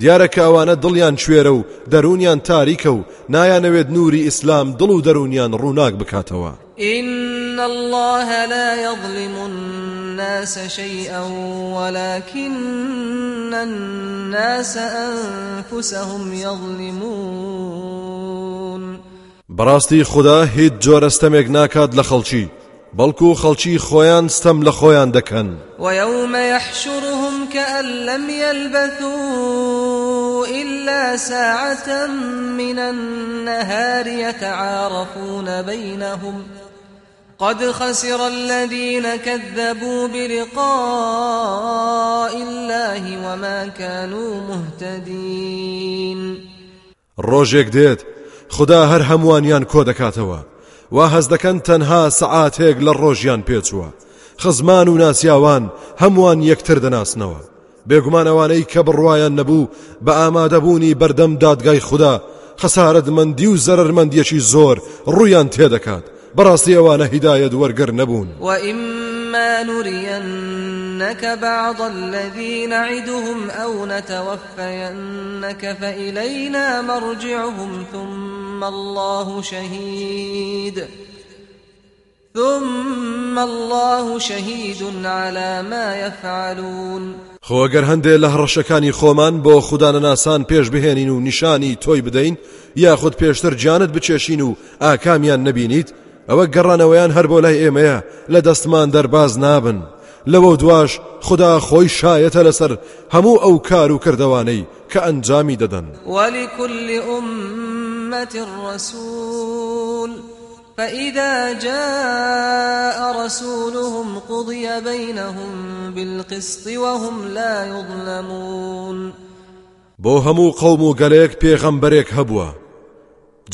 دیارە کە ئەوانە دڵیان کوێرە و دەرونیان تاریکە و نایانەوێت نوری ئیسلام دڵ و دەرونیان ڕووناک بکاتەوە. إن الله لا يظلم الناس شيئا ولكن الناس أنفسهم يظلمون. بەڕاستی خدا هیچ جۆرەستەمێک ناکات لە خەڵکی. بەڵکو خەڵکی خۆیان ستەم لە خۆیان دەکەن ويوم يحشرهم كأن لم يلبثوا إلا ساعة من النهار يتعارفون بينهم. قد خسر الذين كذبوا بلقاء الله وما كانوا مهتدين. ڕۆژێک دێت خدا هەر هەمووانیان کۆ دەکاتەوە. وا هەز دەکەن تەنها سەعاتێک لە ڕۆژیان پێچووە. خزمان و ناسیاوان هەمووان یەکتر دەناسنەوە. بێگومانەوانەی کە بڕواان نەبوو بە ئامادەبوونی بەردەم دادگای خوددا خەسارەتمەندی و زەرمەندیەکی زۆر ڕویان تێدەکات. بەڕاستی ئەوانە هیدایەت وەرگر نەبوون. وإما نرينك بعض الذي نعدهم أو نتوفينك فإلينا مرجعهم ثم الله شهيد ثم الله شهيد على ما يفعلون. خۆگەر هەندێک لە هەڕەشەکانی خۆمان بۆ خوددانەناسان پێش بهێنین و نیشانی تۆی بدەین یاخود پێشتر جانت بچێشین و ئاکامیان نەبینیت ئەوە گەڕانەوەیان هەر بۆ لای ئێمەیە لە دەستمان دەرباز نابن. لەوە دواش خدا خۆی شایەتە لەسەر هەموو ئەو کار و کردوانەی کە ئەنجامی دەدەن. ولكل أمة أمة رسول فإذا جاء رسولهم قضي بينهم بالقسط وهم لا يظلمون. بۆ هەموو قەوم و گەلەیەک پێغەمبەرێک هەبووە.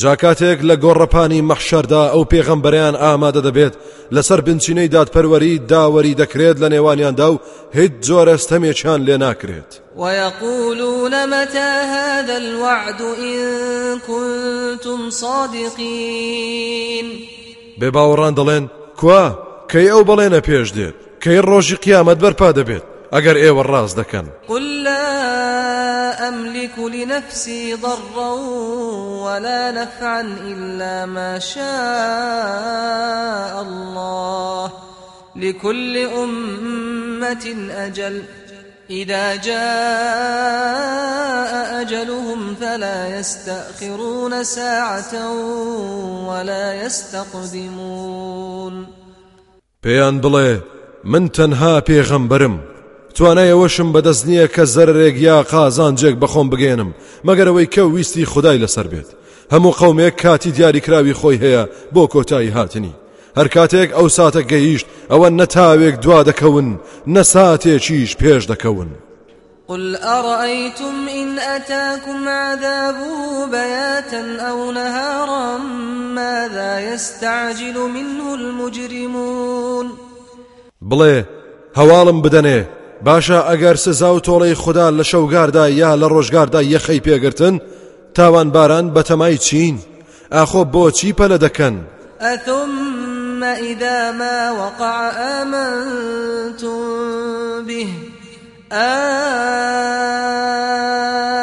جاکاتێک لە گۆڕەپانی مەحشەردا ئەو پێغەمبەریان ئامادە دەبێت. لەسەر بنچینەی دادپەروەری داوەری دەکرێت لە نێوانیاندا و هیچ جۆرە ستەمێکیان لێ ناکرێت. ويقولون متى هذا الوعد إن كنتم صادقين؟ بێباوەڕان دەڵێن کوا کەی ئەو بەڵێنە پێش دێت؟ کەی ڕۆژی قیامەت بەرپا دەبێت؟ ئەگەر ئێوە ڕاست دەکەن. قل أملك لنفسي ضرا ولا نفعا إلا ما شاء الله. لكل أمة أجل. إذا جاء أجلهم فلا يستأخرون ساعة ولا يستقدمون. پێیان بڵێ من تەنها پێغەمبەرم توانایەوەشم بەدەست نییە کە زەرێک یا قازانجێک بەخۆم بگێنم مەگەرەوەی کە ویستی خدای لەسەر بێت. هەموو قەومێک کاتی دیاریکراوی خۆی هەیە بۆ کۆتایی هاتنی. هەر کاتێک ئەو ساتە گەیشت ئەوە نەتاوێک دوا دەکەون نەساتێکیش پێش دەکەون. قل أرأيتم إن أتاكم عذابه بياتا أو نهارا ماذا يستعجل منه المجرمون؟ بڵێ هەواڵم بدەنێ. باشە ئەگەر سزا و تۆڵەی خوددا لە شەوگاردا یا لە ڕۆژگاردا یەخەی پێگرتن تاوان باران بەتەمای چین. ئاخۆ بۆچی پەلە دەکەن؟ أثم إذا ما وقع آمنتم به.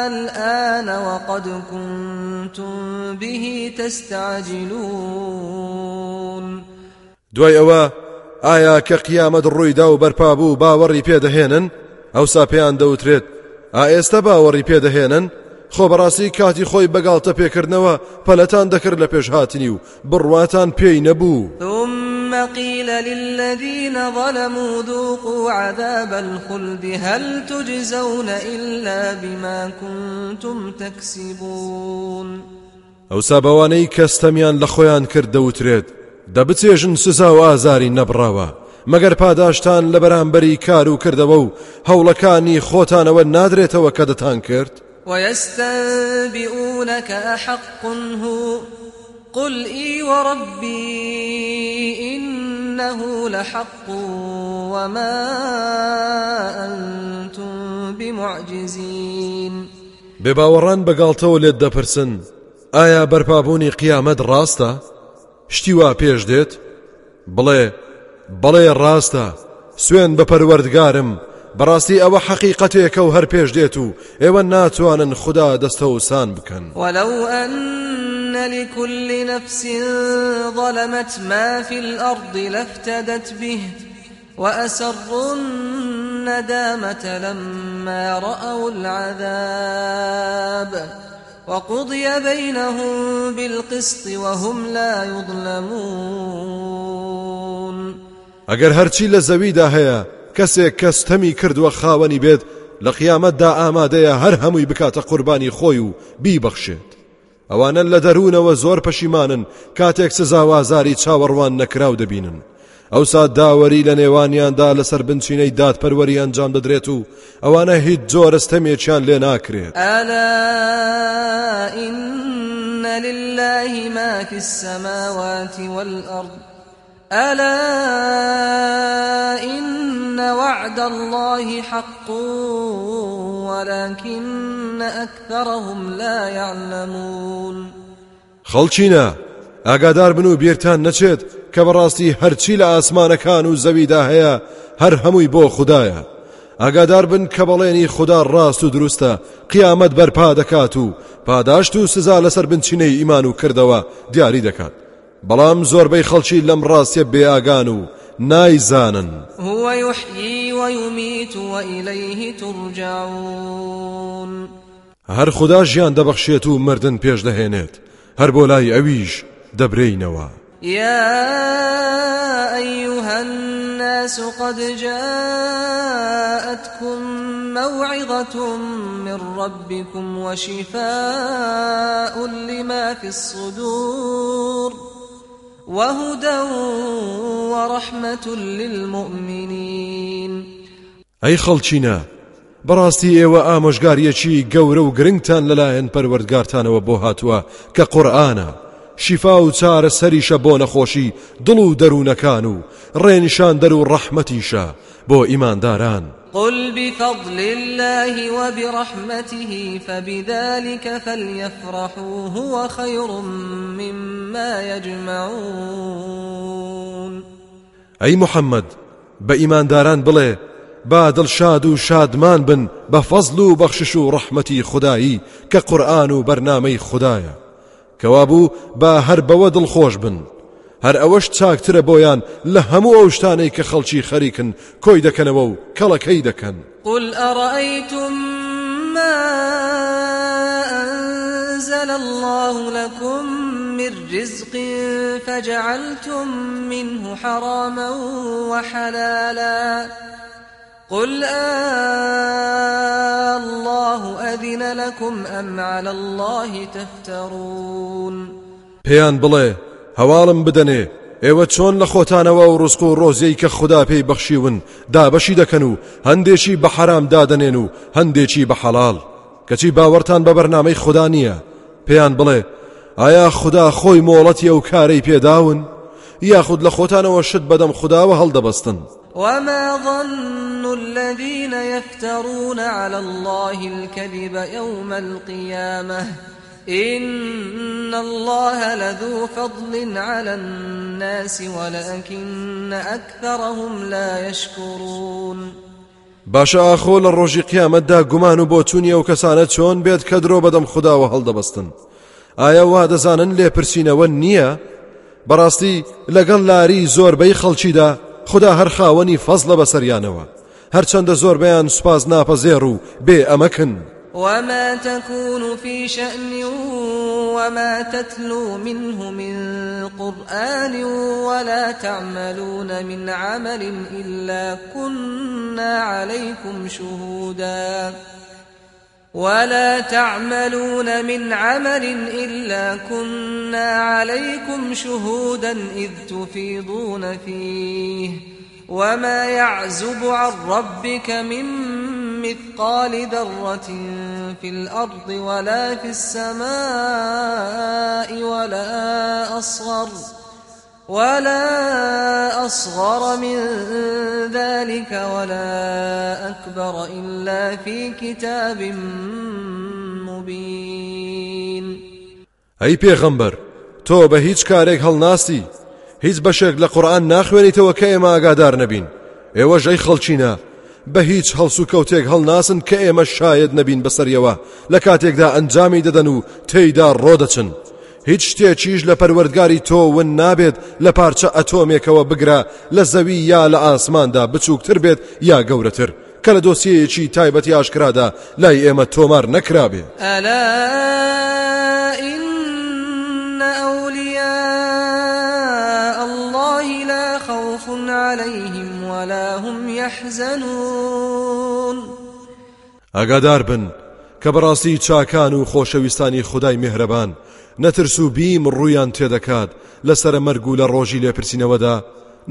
الآن وقد كنتم به تستعجلون. دوای ئەوە ئایا کە قیامەت ڕوویدا و بەرپا بوو باوەڕی پێدەهێنن؟ ئەوسا پێیان دەوترێت. ئا ئێستا باوەڕی پێدەهێنن؟ خۆ بەڕاستی کاتی خۆی بەگاڵتە پێکردنەوە پەلەتان دەکرد لە پێش هاتنی و بڕواتان پێی نەبوو. ثم قيل للذين ظلموا ذوقوا عذاب الخلد هل تجزون إلا بما كنتم تكسبون؟ ئەوسا بەوانەی کەستەمیان لە خۆیان کرد دەوترێت. دەبچێژن سزا و ئازاری نەبراوە مەگەر پاداشتان لە بەرامبەری کار و کردەوە و هەوڵەکانی خۆتانەوە نادرێتەوە کە دەتان کرد؟ ويستنبئونك أحق هو قل إي وربي إنه لحق وما أنتم بمعجزين. بێباوەڕان بەگاڵتەوە لێت دەپرسن ئایا بەرپابوونی قیامەت ڕاستە؟ شتی وا پێش دێت؟ بڵێ بەڵێ ڕاستە سوێن بە پەروەردگارم بەڕاستی ئەوە حەقیقەتێکە و هەر پێش دێت و ئێوە خدا دەستە وسان بکەن ولو أن لكل نفس ظلمت ما في الأرض لافتدت به وأسروا الندامة لما رأوا العذاب وقضي بينهم بالقسط وهم لا يظلمون. ئەگەر هەرچی لە زەویدا هەیە کەسێک کەستەمی کردووە خاوەنی بێت لە قیامەتدا ئامادەیە هەر هەمووی بکاتە قوربانی خۆی و بیبەخشێت. ئەوانە لە دەروونەوە زۆر پەشیمانن کاتێک سزاوازاری چاوەڕوان نەکراو دەبینن. ئەوسا داوەری لە نێوانیاندا لەسەر بنچینەی دادپەروەری ئەنجام دەدرێت و ئەوانە هیچ جۆرەستەمێکیان لێ ناکرێت. ألا إن لله ما في السماوات والأرض. ألا إن وعد الله حق ولكن أكثرهم لا يعلمون. خەڵچینە ئاگادار بن و بیرتان نەچێت کە بەڕاستی هەرچی لە ئاسمانەکان و زەویدا هەیە هەر هەمووی بۆ خوددایە ئاگادار بن کە بەڵێنی خوددا ڕاست و دروستە قیامەت بەرپا دەکات و پاداشت و سزا لەسەر بنچینەی ئیمان و کردەوە دیاری دەکات. بەڵام زۆربەی خەڵکی لەم ڕاستیە بێئاگان و نایزانن. هو يحيي ويميت وإليه ترجعون. هەر خوددا ژیان دەبەخشێت و مردن پێش دەهێنێت. هەر بۆ لای ئەویش دەبرینەوە يا أيها الناس قد جاءتكم موعظة من ربكم وشفاء لما في الصدور وهدى ورحمة للمؤمنين. ئەی خەڵچینە بەڕاستی ئێوە ئامۆژگاریەکی گەورە و گرنگتان لەلایەن پەروەردگارتانەوە بۆ هاتووە کە قورآانە شیفا و چارە سەریشە بۆ نەخۆشی دڵ و دەروونەکان و ڕێنیشان دەر و ڕەحمەتیشە بۆ ئیمانداران. قل بفضل الله وبرحمته فبذلك فليفرحوا هو خير مما يجمعون. أي محمد بإيمان داران بڵێ با دڵشاد و شادمان بن بە فەزل و بەخشش و ڕەحمەتی خودایی کە قورآن و بەرنامەی خدایە. کەوابوو با هەر بەوە دڵخۆش بن. هەر ئەوەش چاکترە بۆیان لە هەموو ئەو شتانەی کە خەڵکی خەریکن و کەڵەکەی دەکەن. قل أرأيتم ما أنزل الله لكم من رزق فجعلتم منه حراما وحلالا قل آه الله أذن لكم أم على الله تفترون پێیان بڵێ هەواڵم بدەنێ ئێوە چۆن لە خۆتانەوە و ڕسق و ڕۆزیەی کە خوددا پێی بەخشیون دابەشی دەکەن و هەندێکی بە حرام دادەنێن و هەندێکی بە حەڵال کەچی باوەرتان بە بەرنامەی خوددا نییە. پێیان بڵێ ئایا خوددا خۆی مۆڵەتی ئەو کارەی پێداون؟ یاخود لە خۆتانەوە شت بەدەم خودداوە هەڵدەبەستن. وما ظن الذين يفترون على الله الكذب يوم القيامة إن الله لذو فضل على الناس ولكن أكثرهم لا يشكرون باشە ئاخۆ لە ڕۆژی قیامەتدا گومان و بۆچوونیە و کەسانە چۆن بێت کە درۆ بەدەم خودداوە هەڵدەبەستن. ئایا وا دەزانن لێپرسینەوە نییە؟ بەڕاستی لەگەڵ لاری زۆربەی خەڵکیدا خدا هەر خاوەنی فەزلە بەسەریانەوە. هەرچەندە زۆربیان سوپاز ناپەزێڕ و بێ ئەمەکن. وما تكون في شأن وما تتلو منه من قرآن ولا تعملون من عمل إلا كنا عليكم شهودا. ولا تعملون من عمل إلا كنا عليكم شهودا إذ تفيضون فيه وما يعزب عن ربك من مثقال ذرة في الأرض ولا في السماء ولا أصغر ولا أصغر من ذلك ولا أكبر إلا في كتاب مبين. ئەی پێغەمبەر تۆ بە هیچ کارێک هەڵناسی هیچ بەشێک لە قورآن ناخوێنیتەوە کە ئێمە ئاگادار نەبین. ئێوە ژەی خەڵچینە بە هیچ هەڵسو کەوتێک هەڵناسن کە ئێمە شاید نەبین بەسەریەوە. لە کاتێکدا ئەنجامی دەدەن و تێیدا ڕۆدەچن هیچ شتێکیش لە پەروەردگاری تۆ ون نابێت لە پارچە ئەتۆمێکەوە بگرە لە زەوی یا لە ئاسماندا بچووکتر بێت یا گەورەتر. کە لە دۆسیەیەکی تایبەتی ئاشکرادا لای ئێمە تۆمار نەکرابێ. أولياء الله لا خوف عليهم ولا هم يحزنون. ئاگادار بن کە بەڕاستی چاکان و خۆشەویستانی خدای میهرەبان نەترس و بیم ڕوویان تێدەکات لەسرە مەرگ و لە ڕۆژی لێپرسینەوەدا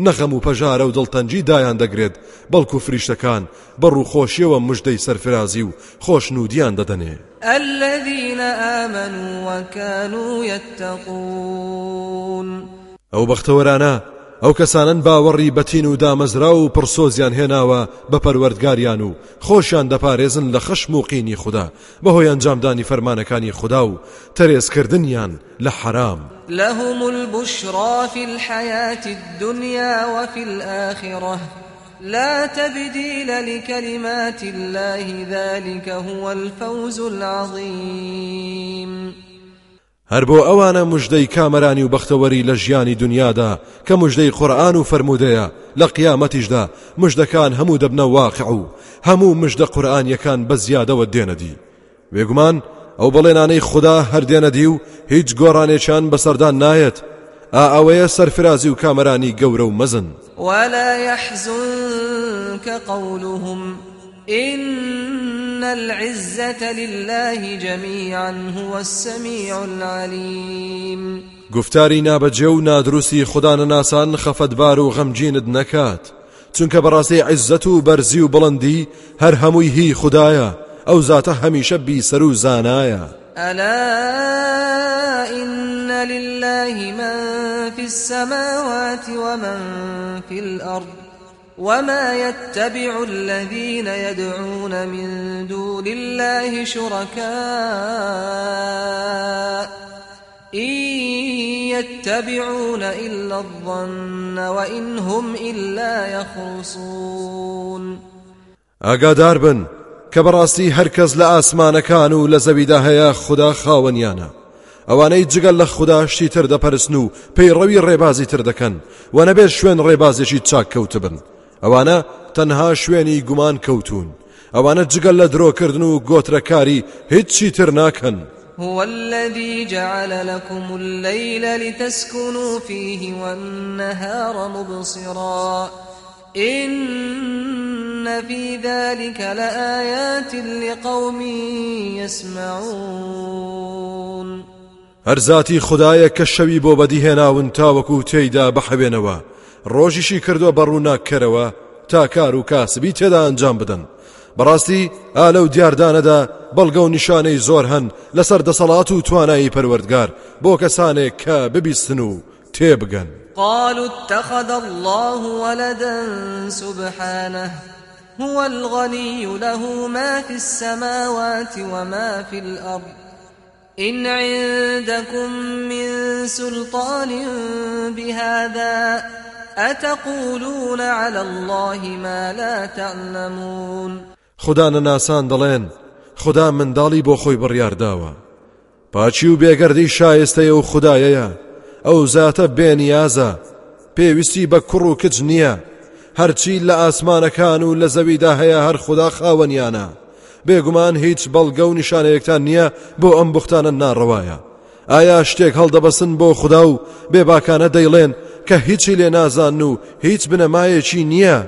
نەخەم و پەژارە و دڵتەنجی دایان دەگرێت بەڵکو فریشتەکان بەڕوو خۆشیەوە مژدەی سەرفرازی و خۆشنودیان دەدەنێ. الذين آمنوا وكانوا يتقون. ئەو بەختەوەرانە ئەو کەسانن باوەڕی بەتین و دامەزرا و پرسۆزیان هێناوە بە پەروەردگاریان و خۆشیان دەپارێزن لە خەشم و قینی خوددا. بەهۆی ئەنجامدانی فەرمانەکانی خوددا و تەرێزکردنیان لە حرام. لهم البشرى في الحياة الدنيا وفي الآخرة. لا تبديل لكلمات الله ذلك هو الفوز العظيم. هەر بۆ ئەوانە مژدەی کامەرانی و بەختەوەری لە ژیانی دنیادا کە مژدەی قورآن و فرەرمودەیە لە قیامەتیشدا مژدەکان هەموو دەبنە واقع و هەموو مژدە قورآانیەکان بە زیادەوە دێنەدی. بێگومان ئەو بەڵێنانەی خوددا هەردێنەدی و هیچ گۆڕانێکیان بەسەردان نایەت. ئا ئەوەیە سەرفرازی و کامەرانی گەورە و مەزن. ولا يحزنك قولهم إن العزة لله جميعا هو السميع العليم. گفتاری نابەجێ و خوددانە ناسان خەفەتبار و غەمجینت نەکات. چونکە بەڕاستی عیزەت و بەرزی و بڵندی هەر هەمووی هی خدایە ئەو زاتە هەمیشە بیسەر و زانایە. ألا إن لله من في السماوات ومن في الأرض. وما يتبع الذين يدعون من دون الله شركاء إن يتبعون إلا الظن وإن هم إلا يخرصون. ئاگادار بن کە بەڕاستی هەرکەس لە ئاسمانەکان و لە زەویدا هەیە خوددا خاوەنیانە ئەوانەی جگەل لە خوددا شتی تر دەپەرستن و پەیڕەوی ڕێبازی تر دەکەن و نەبێت شوێن چاک ئەوانە تەنها شوێنی گومان کەوتون ئەوانە جگەل لە درۆکردن و گۆترەکاری هیچی تر ناکەن. هو الذي جعل لكم الليل لتسكنوا فيه والنهار مبصرا. إن في ذلك لآيات لقوم يسمعون. هەرزاتی خدایە کە شەوی بۆ بەدیهێناون تاوەکو تێیدا بەحەوێنەوە ڕۆژیشی کردووە بەڕوو ناکەرەوە تا کار و کاسبی تێدا ئەنجام بدەن. بەڕاستی ئالە و دیاردانەدا بەڵگە و نیشانەی زۆر هەن لەسەر دەسەڵات و توانایی پەروەردگار. بۆ کەسانێک کە ببیستن و تێبگەن قالوا اتخذ الله ولدا سبحانه. هو الغني له ما في السماوات وما في الأرض. إن عندكم من سلطان بهذا أتقولون على الله ما لا تعلمون؟ خدا نەناسان دەڵێن خدا منداڵی بۆ خۆی بڕیارداوە. پاچی و بێگەردی شایستەیە و خدایەیە ئەو زاتە بێنیازە پێویستی بە کوڕ و کچ نییە. هەرچی لە ئاسمانەکان و لە زەویدا هەیە هەر خدا خاوەنیانە. بێگومان هیچ بەڵگە و نیشانەیەکتان نییە بۆ ئەم بختانە ناڕەوایە. ئایا شتێک هەڵدەبەسن بۆ خدا و بێباکانە دەیڵێن کە هیچی لێ نازان و هیچ بنەمایەکی نییە.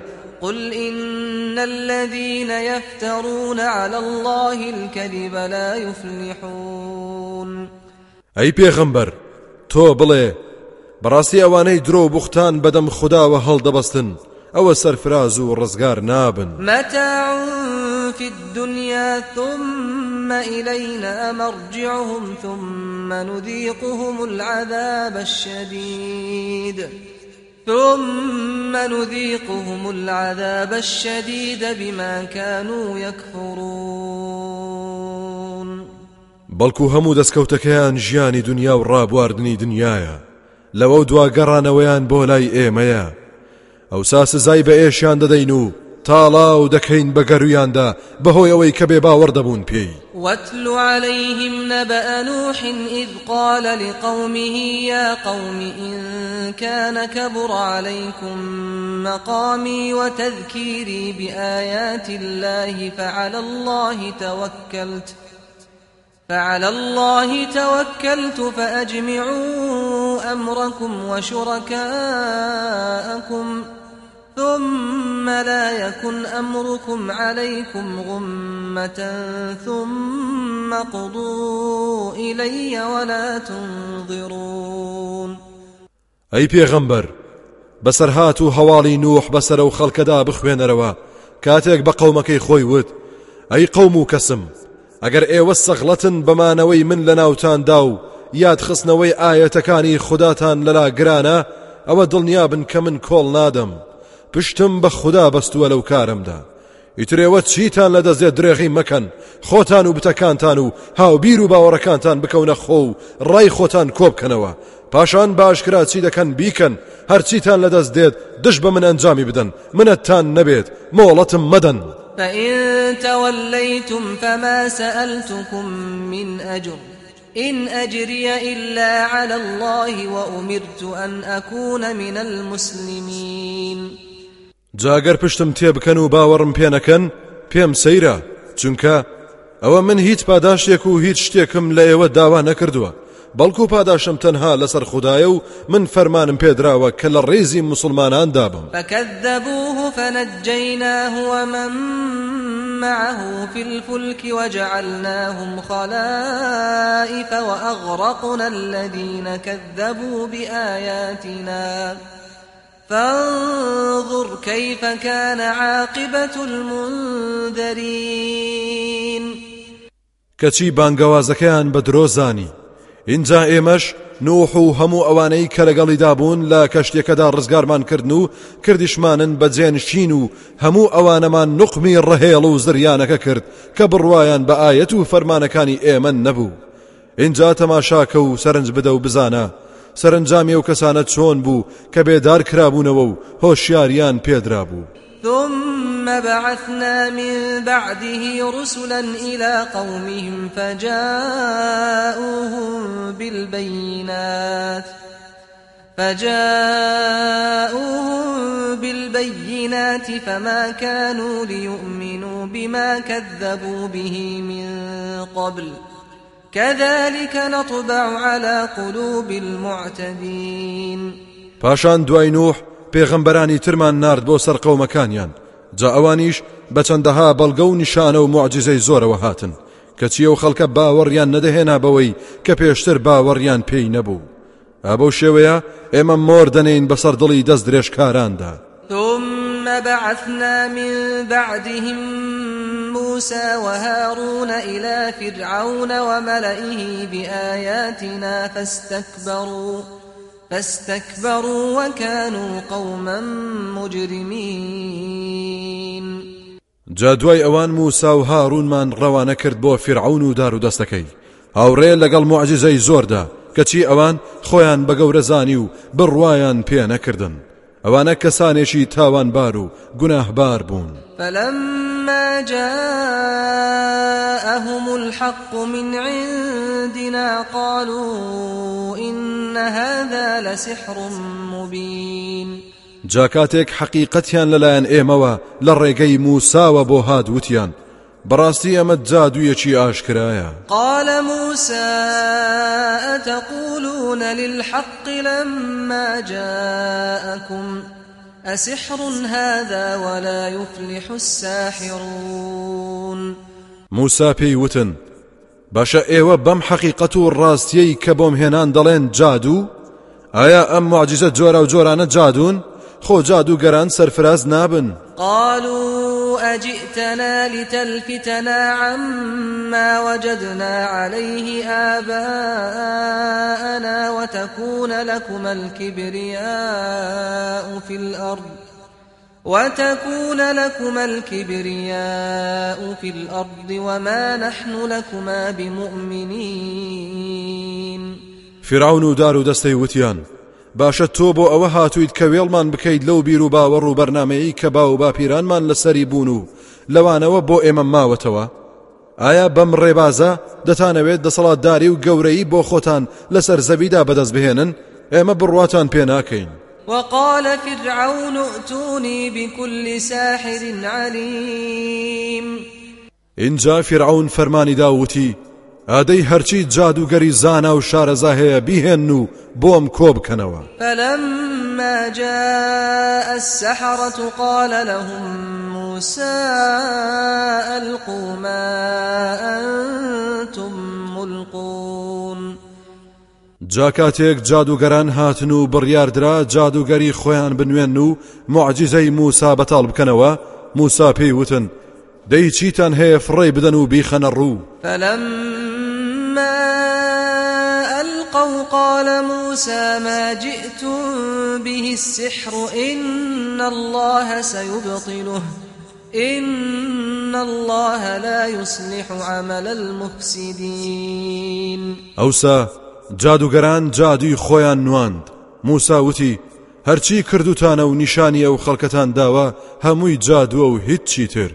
قل إن الذين يفترون على الله الكذب لا يفلحون. ئەی پێغەمبەر تۆ بڵێ بەڕاستی ئەوانەی درۆ بوختان بەدەم خداوە هەڵدەبەستن ئەوە سەرفراز و ڕزگار نابن. متاع في الدنيا ثم إلينا مرجعهم ثم نذيقهم العذاب الشديد. ثم نذيقهم العذاب الشديد بما كانوا يكفرون. بەڵکو هەموو دەستکەوتەکەیان ژیانی دنیا و ڕابواردنی دنیاە لەوە دوا گەڕانەوەیان بۆ لای ئێمەیە. ئەو سا سزای بە ئێشیان دەدەین و تاڵاو دەکەین بە گەرویاندا بەهۆی ئەوەی کە بێ باوەڕ دەبوون پێی. واتل عليهم نبأ نوح إذ قال لقومه يا قوم إن كان كبر عليكم مقامي وتذكيري بآيات الله فعلى الله توكلت فعلى الله توكلت فأجمعوا أمركم وشركاءكم. ثم لا يكن أمركم عليكم غمة ثم قضوا إلي ولا تنظرون. ئەی پێغەمبەر بەسەرهات و هەواڵی نوح بەسەر و خەڵکەدا بخوێنەرەوە کاتێک بە قەومەکەی خۆی وت ئەی قەوم و کەسم ئەگەر ئێوە سەغڵەتن بەمانەوەی من لە ناوتاندا و یاد خستنەوەی ئاەتەکانی خوداتان لەلا گرانە ئەوە دڵنیابن کە من کۆڵ نادەم پشتم بە خوددا بەستووە لەو کارمدا ئیترێوە چیتان لە دەستێت درێغی مەکەن خۆتان و بتەکانتان و هاوبیر و باوەڕەکانتان بکەونە خۆ و ڕای خۆتان کۆبکەنەوە پاشان باشکرا چی دەکەن بیکەن هەرچیتان لەدەست دێت دش بە من ئەنجامی بدەن منەتان نەبێت مۆڵەتم مەدەن فإن توليتم فما سألتكم من أجر إن أجري إلا على الله وأمرت أن أكون من المسلمين جاگەر پشتم تێبکەن و باوەڕم پێ نەکەن پێم سەیرە چونکە ئەوە من هیچ پاداشتێک و هیچ شتێکم لە ئێوە داوا نەکردووە بەڵکو پاداشم تەنها لەسەر خدایە و من فەرمانم پێدراوە کە لە ڕێزی مسلمانان دابم. فكذبوه فنجيناه ومن معه في الفلك وجعلناهم خلائف وأغرقنا الذين كذبوا بآياتنا فانظر كيف كان عاقبة المنذرين. کەچی بانگەوازەکەیان بە درۆزانی. اینجا ئێمەش نوح و هەموو ئەوانەی کە لەگەڵیدا بوون لە کەشتێکەدا ڕزگارمان کردن و کردیشمانن بە جێنشین و هەموو ئەوانەمان نقمی ڕهێڵ و زریانەکە کرد کە بڕواان بە ئاەت و فەرمانەکانی ئێمە نەبوو. اینجا تەماشاکە و سەرنج بدە و بزانە سەرنجامی ئەو کەسانە چۆن بوو کە بێدار کرابوونەوە و هۆشیاریان پێدرا بوو ثم بعثنا من بعده رسلا إلى قومهم فجاءوهم بالبينات. فجاءوهم بالبينات فما كانوا ليؤمنوا بما كذبوا به من قبل. كذلك نطبع على قلوب المعتدين. پاشان دوای نوح پێغەمبەرانی ترمان نرد بۆ سەر قەومەکانیان جا ئەوانیش بە چەندەها بەڵگە و نیشانە و معجززەی زۆرەوە هاتن. کەچیە و خەڵکە باوەڕیان نەدەهێنا بەوەی کە پێشتر باوەڕیان پێی نەبوو. ئابەو شێوەیە ئێمە مۆر دەنین بەسەر دڵی دەست درێژکاراندا ثم بعثنا من بعدهم موسى وهارون إلى فرعون وملئه بآياتنا فاستكبروا فاستكبروا وكانوا قوما مجرمين. جا دوای ئەوان موسا و هاڕونمان ڕەوانە کرد بۆ فرعون و دار و دەستەکەی. هاوڕێ لەگەڵ معجززەی زۆردا کەچی ئەوان خۆیان بە گەورەزانی و بڕواان پێ نەکردن ئەوانە کەسانێکی تاوانبار و گوناهبار بوون. فلما جاءهم الحق من عندنا قالوا إن هذا لسحر مبين. جاکاتێک حەقیقەتیان لەلایەن ئێمەوە لە ڕێگەی موساوە بۆ هادووتیان. بەڕاستی ئەمە جادوویەکی ئاشکرایە. قال موسى أتقولون للحق لما جاءكم؟ أسحر هذا ولا يفلح الساحرون. موسا پێی وتن باشە ئێوە بەم حەقیقەت و ڕاستیەی کە بۆم هێنان دەڵێن جادوو ئایا ئەم معجزە جۆرە و جۆرانە جادون خۆ جادوگەران سەرفراز نابن. قالوا أجئتنا لتلفتنا عما وجدنا عليه آباءنا وتكون لكما الكبرياء في الأرض وتكون لكما الكبرياء في الأرض وما نحن لكما بمؤمنين. فرعون دار و دەستەی وتیان باشە تۆ بۆ ئەوە هاتوویت کە وێڵمان بکەیت لەو بیر و باوەڕ و بەرنمەیە کە با و باپیرانمان لەسەری بوون و لەوانەوە بۆ ئێمە ماوەتەوە. ئایا بەم ڕێبازە دەتانەوێت دەسەڵاتداری و گەورەی بۆ خۆتان لەسەر زەویدا بەدەست بهێنن؟ ئێمە بڕواتان پێ ناکەین. وقال فرعون ائتوني بكل ساحر عليم. ئینجا فرعون فەرمانی داوتی ئادەی هەرچی جادوگەری زانا و شارەزا هەیە بیهێن و بۆم کۆ بکەنەوە. فلما جاء السحرة قال لهم موسى ألقوا ما أنتم ملقون. جا کاتێک جادوگەران هاتن و بڕیاردرا جادوگەری خۆیان بنوێن و معجززەی موسا بەتاڵ بکەنەوە. موسا پێی وتن دەی چیتان هەیە فڕێ بدەن و بیخەنە ڕوو. فلما ألقوا قال موسى ما جئتم به السحر إن الله سيبطله إن الله لا يصلح عمل المفسدين. ئەوسا جادوگەران جادوی خۆیان نواند. وتی هەرچی کردوتانە و نیشانی ئەو خەڵکەتان داوە هەمووی جادووە و هیچ چی تر.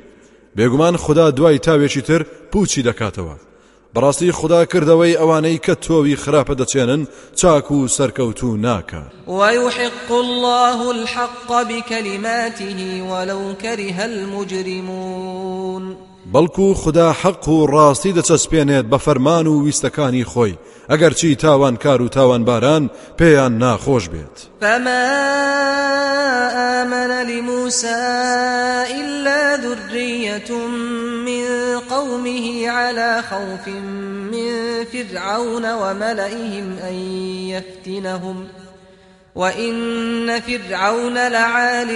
بێگومان خدا دوای تاوێکی تر پوچی دەکاتەوە. بەڕاستی خدا کردەوەی ئەوانەی کە تۆوی خراپە دەچێنن چاک و سەرکەوتو ناکە. ويحق الله الحق بكلماته ولو كره المجرمون بەڵکو خدا حەق و ڕاستی دەچەسپێنێت بە فەرمان و ویستەکانی خۆی ئەگەر چی تاوان کار و تاوان باران پێیان ناخۆش بێت فما آمن لموسى إلا ذرية من قومه على خوف من فرعون وملئهم أن يفتنهم. وإن فرعون لعال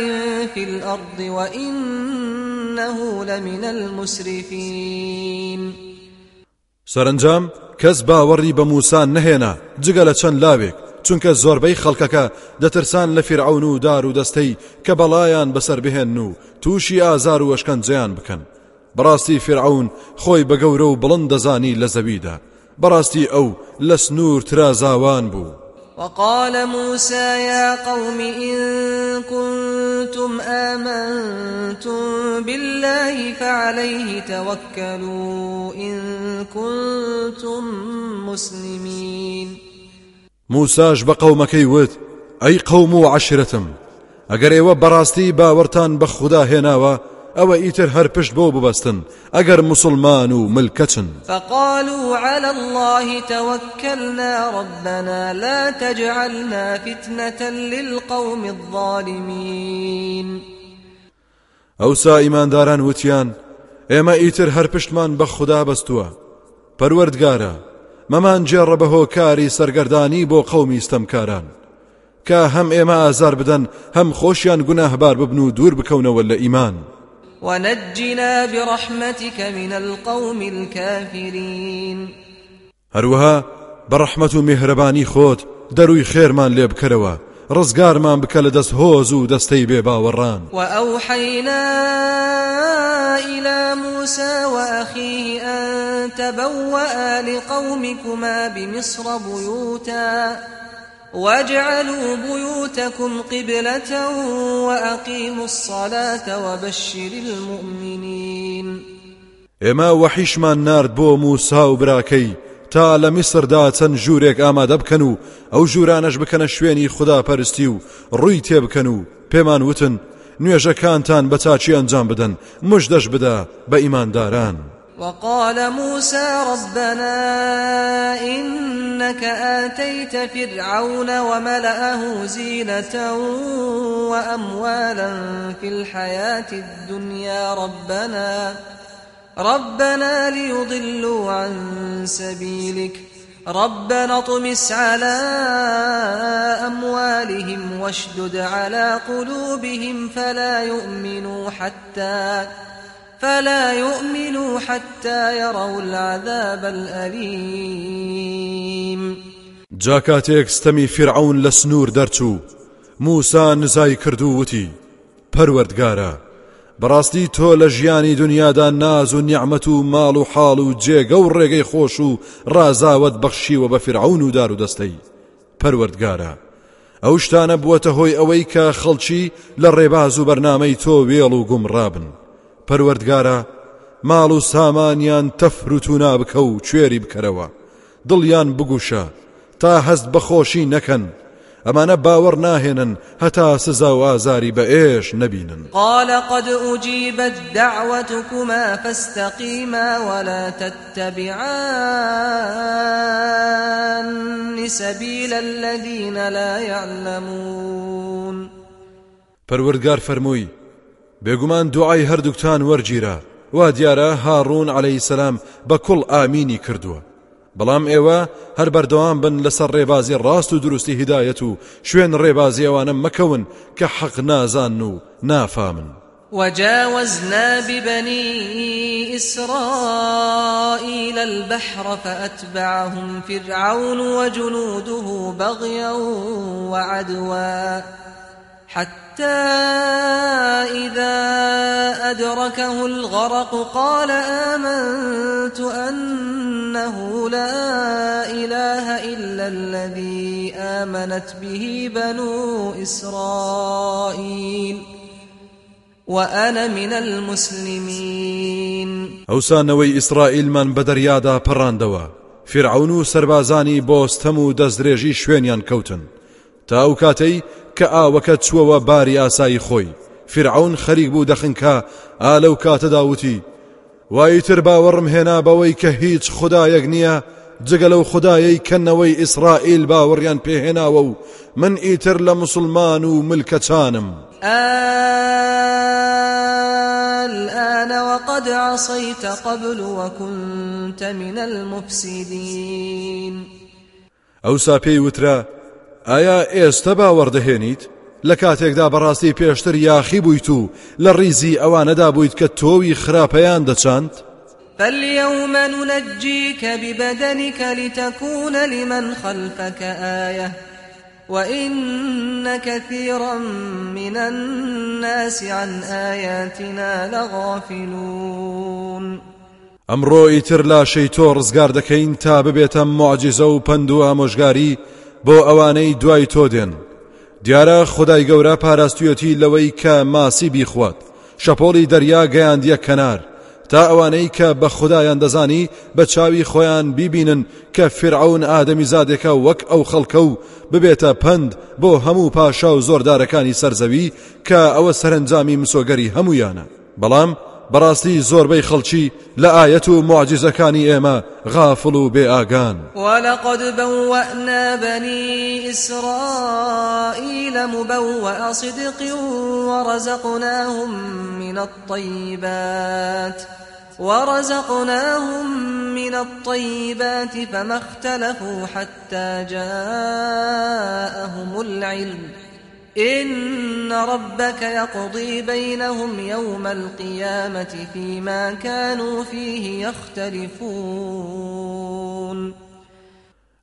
في الأرض وإنه لمن المسرفين سەرنجام کەس باوەڕی بە موسان نەهێنا جگە لە چەند لاوێک چونکە زۆربەی خەڵکەکە دەترسان لە فرعون و دار و دەستەی کە بەڵایان بەسەر بهێن و تووشی ئازار و بەڕاستی فرعون خۆی بە گەورە و بڵند دەزانی لە زەویدا. بەڕاستی ئەو لە سنوور ترازاوان بوو. وقال موسى يا قوم إن كنتم آمنتم بالله فعليه توكلوا إن كنتم مسلمين. بە قەومەکەی وت و عشرەتم ئەگەر ئێوە بەڕاستی باوەرتان بە خوددا هێناوە ئەوە ئیتر هەر پشت بۆ ببەستن ئەگەر مسلمان و ملکەچن فقالوا على الله توكلنا ربنا لا تجعلنا فتنة للقوم الظالمين. ئەوسا ئیمانداران وتیان ئێمە ئیتر هەر پشتمان بە خوددا بەستووە پەروەردگارە مەمان جێڕە بە هۆکاری سەرگەردانی بۆ قەومی ستەمکاران کە هەم ئێمە ئازار بدەن هەم خۆشیان گوناهبار ببن و دوور بکەونەوە لە ئیمان ونجنا برحمتك من القوم الكافرين. هەروەها بەڕەحمەت و میهرەبانی خۆت دەروی خێرمان لێ بکەرەوە. ڕزگارمان بکە لە دەست هۆز و دەستەی بێ باوەڕان. وأوحينا إلى موسى وأخيه أن تبوأ لقومكما بمصر بيوتا. واجعلوا بيوتكم قبلة وأقيموا الصلاة وبشر المؤمنين ئێمە وەحیشمان نارد بۆ موسا و براکەی تا لە میسردا چەند ژوورێک ئامادە بکەن و ئەو ژورانەش بکەنە شوێنی خوددا پەرستی و ڕووی تێبکەن و پێمان وتن نوێژەکانتان بە چاچی ئەنجام بدەن مژدەش بدە بە ئیمانداران. وقال موسى ربنا إنك آتيت فرعون وملأه زينة وأموالا في الحياة الدنيا ربنا ربنا ليضلوا عن سبيلك ربنا اطمس على أموالهم واشدد على قلوبهم فلا يؤمنوا حتى فلا يؤمنوا حتى يروا العذاب الأليم. جاکاتێک ستەمی فرعون لە سنوور دەرچوو. موسا نزای کردو وتی پەروەردگارە بەڕاستی تۆ لە ژیانی دنیادا ناز و نیعممە و ماڵ و حاڵ و جێگە و ڕێگەی خۆش و ڕازاوت بەخشیوە بە فرعون و دار و دەستەی. پەروەردگارە ئەو شتانە بووەتە هۆی ئەوەی کە خەڵکی لە ڕێباز و بەرنامەی تۆ وێڵ و گومڕابن. پەروەردگارە ماڵ و سامانیان تەفروت و نابکە و کوێری بکەرەوە. دڵیان بگوشە تا هەست بەخۆشی نەکەن. ئەمانە باوەڕ ناهێنن هەتا سزا و ئازاری بە ئێش نەبینن. قال قد أجيبت دعوتكما فاستقيما ولا تتبعان سبيل الذين لا يعلمون. پەروەردگار فەرمووی بێگومان دوعای هەردووکتان وەرگیرە وا دیارە هاڕون عليهەی سەسلام بە کوڵ ئامینی کردووە. بەڵام ئێوە هەر بەردەوام بن لەسەر ڕێبازی ڕاست و دروستی هیدایەت و شوێن ڕێبازی ئەوانە مەکەون کە حەق نازان و نافامن. وجاوزنا ببني إسرائيل البحر فأتبعهم فرعون وجنوده بغيا وعدوا. حتى إذا أدركه الغرق قال آمنت أنه لا إله إلا الذي آمنت به بنو إسرائيل وأنا من المسلمين. ئەوسانەوەی ئیسرائیلمان بە دەریادا پەڕاندەوە فرعون و سربازانی بۆستەم و دەستدرێژی شوێنیان کەوتن تا ئەو کاتەی کە ئاوەکە چووەوە باری ئاسایی خۆی فرعون خەریک بوو دەخنکە ئا لەو کاتەداوتی وایتر باوەڕم هێنا بەوەی کە هیچ خدایەک نییە جگە لەو خدایەی کەنەوەی ئیسرائیل باوەڕیان پێهێناوە و من ئیتر لە مسلمان و ملکەچانم الآن وقد عصيت قبل وكنت من المفسدين. ئەوسا پێی وترا ئایا ئێستا باوەڕدەهێنیت؟ لە کاتێکدا بەڕاستی پێشتر یاخی بوویت و لە ڕیزی ئەوانەدا بوویت کە تۆوی خراپەیان دەچاند؟ فاليوم ننجيك ببدنك لتكون لمن خلفك آية وإن كثيرا من الناس عن آياتنا لغافلون ئەمڕۆ ئیتر لاشەی تۆ ڕزگار دەکەین تا ببێتە معجززە و پند و ئامۆژگاری بۆ ئەوانەی دوای تۆ دێن. دیارە خدای گەورە پاراستویەتی لەوەی کە ماسی بیخوات. شەپۆڵی دەریا گەیاندیە کەنار. تا ئەوانەی کە بە خدایان دەزانی بە چاوی خۆیان بیبینن کە فرعون ئادەمی زادێکە وەک ئەو خەڵکە و ببێتە پند بۆ هەموو پاشا و زۆردارەکانی سەرزەوی کە ئەوە سەرنجامی مسۆگەری هەمویانە بەڵام بەڕاستی زۆربەی خەڵکی لە ئاەت و معجزەکانی ئێمە غافڵ و بێ ئاگان وەلقد بوأنا بني إسرائيل مبوأ صدق ورزقناهم من الطيبات ورزقناهم من الطيبات فما اختلفوا حتى جاءهم العلم. إن ربك يقضي بينهم يوم القيامة فيما كانوا فيه يختلفون.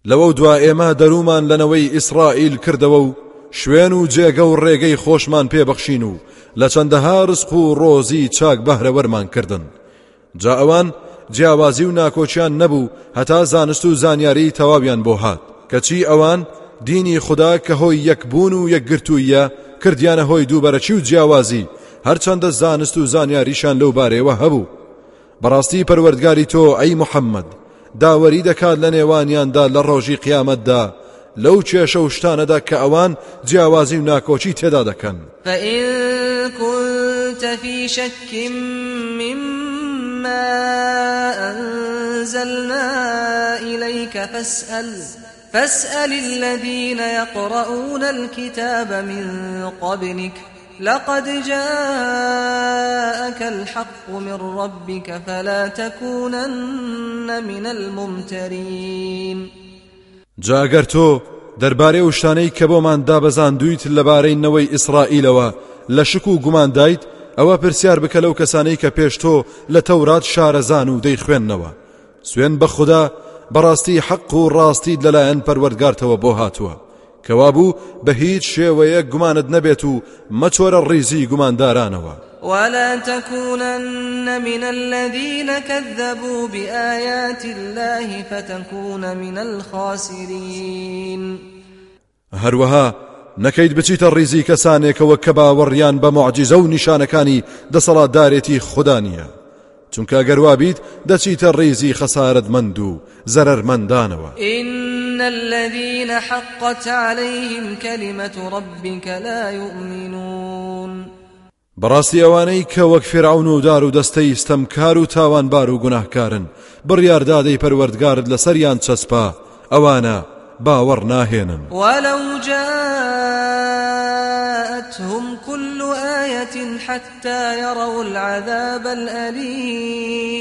لەوە دوا ئێمە دەرومان لەنەوەی ئیسرائیل کردەوە و شوێن و جێگە و ڕێگەی خۆشمان پێبەخشین و لە چەندەها ڕسق و ڕۆزی چاک بەهرەوەرمان کردن. جا ئەوان جیاوازی و ناکۆچیان نەبوو هەتا زانست و زانیاری تەواویان بۆ هات. کەچی ئەوان؟ دینی خدا کە هۆی یەکبوون و یەکگرتوویە کردیانە هۆی دووبەرەچی و جیاوازی؟ هەرچەندە زانست و زانیاریشان لەو بارەوە هەبوو. بەڕاستی پەروەردگاری تۆ ئەی محەممەد داوەری دەکات لە نێوانیاندا لە ڕۆژی قیامەتدا لەو کێشە و شتانەدا کە ئەوان جیاوازی و ناکۆچی تێدا دەکەن. في شك مما أنزلنا إليك فاسأل فاسأل الذين يقرؤون الكتاب من قبلك لقد جاءك الحق من ربك فلا تكونن من الممترين. جاگەر تۆ دەربارەی و شتانەی کە بۆمان دابەزاندویت لەبارەی نەوەی ئیسرائیلەوە لە شک و گوماندایت ئەوە پرسیار بکە لەو کەسانەی کە پێش تۆ لە تەورات شارەزان و دەیخوێندنەوە. سوێن بەڕاستی حەق و ڕاستی لەلایەن پەروەردگارتەوە بۆ هاتووە. کەوابوو بە هیچ شێوەیە گومانت نەبێت و مەچۆرە ڕیزی گوماندارانەوە. ولا تكونن من الذين كذبوا بآيات الله فتكون من الخاسرين. هەروەها نەکەیت بچیتە ڕیزی کەسانێکەوە کە باوەڕیان بە معجزە و نیشانەکانی خوددا نییە چونکە گەروابیت دەچیتە ڕێزی خەسارت مند و زەرەرمەندانەوە إن الذين حقت عليهم كلمة ربك لا يؤمنون. بەڕاستی ئەوانەی کە وەک فرعون و دار و دەستەی ستەمکار و تاوانبار و گوناهکارن بڕیاردادەی پەروەردگارت لەسەریان چەسپا ئەوانە باوەڕ ناهێنن. ولو جاءتهم كل آية حتى يروا العذاب الأليم.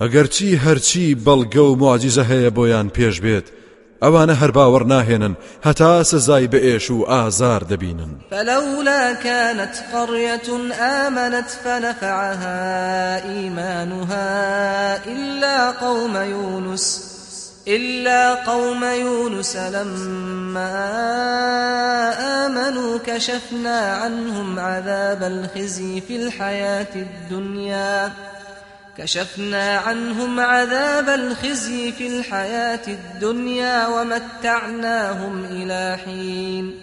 ئەگەرچی هەرچی بەڵگە و معجززە هەیە بۆیان پێش بێت ئەوانە هەر باوەڕ ناهێنن هەتا سزای بەئێش و ئازار دەبینن. فلولا كانت قرية آمنت فنفعها إيمانها إلا قوم يونس. إلا قوم يونس لما آمنوا كشفنا عنهم عذاب الخزي في الحياة الدنيا. كشفنا عنهم عذاب الخزي في الحياة الدنيا ومتعناهم إلى حين.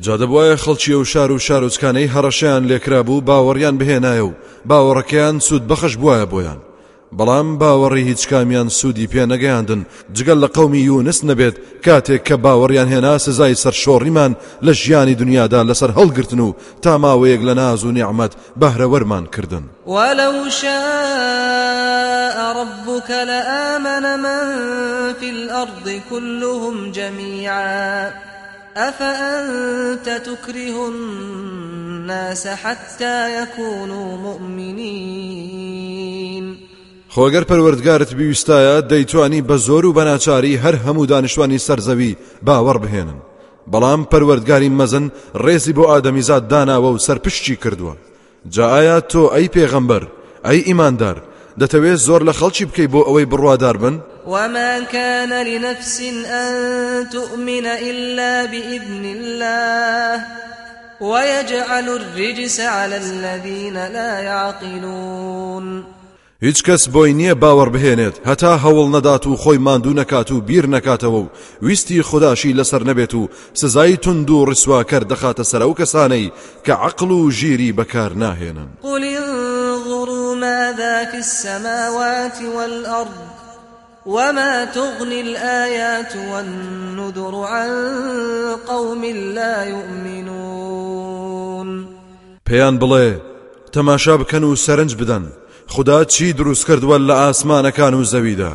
جادەبواە خەڵکی و شار و شارۆچکانەی هەڕەشیان لێکرا بوو باوەڕیان بهێنایە و باوەڕەکەیان سوود بەخش بواە بۆیان بەڵام باوەڕی هیچ کامیان سوودی پێ نەگەیاندن. جگەل لە قەومی یونس نەبێت کاتێک کە باوەڕیان هێنا سزای سەرشۆڕیمان لە ژیانی دنیادا لەسەر هەڵگرتن و تا ماوەیەک لە ناز و نیعممەد بەهرەوەرمان کردن. ولو شاء ربك لآمن من في الأرض كلهم جميعا. أفأنت تكره الناس حتى يكونوا مؤمنين؟ خۆگەر پەروەردگارت بیویستایە دەیتوانی بە زۆر و بەناچاری هەر هەموو دانیشتوانی سەرزەوی باوەڕ بهێنن. بەڵام پەروەردگاری مەزن ڕێزی بۆ ئادەمیزاد داناوە و سەرپشتی کردووە. جا ئایا تۆ ئەی پێغەمبەر ئەی ئیماندار دەتەوێت زۆر لە خەڵکی بکەی بۆ ئەوەی بڕوادار بن؟ وما كان لنفس أن تؤمن إلا بإذن الله ويجعل الرجس على الذين لا يعقلون هیچ کەس بۆی نییە باوەڕ بهێنێت. هەتا هەوڵ نەدات و خۆی ماندوو نەکات و بیر نەکاتەوە و ویستی خودداشی لەسەر نەبێت و سزای تند و ڕسواکەر دەخاتە سەر ئەو کەسانەی کە عقل و ژیری بەکار ناهێنن. قل انظروا ماذا في السماوات والأرض وما تغني الآيات والنذر عن قوم لا يؤمنون. پێیان بڵێ تەماشا بکەن و سەرنج بدەن. خدا چی دروست کردووە لە ئاسمانەکان و زەویدا؟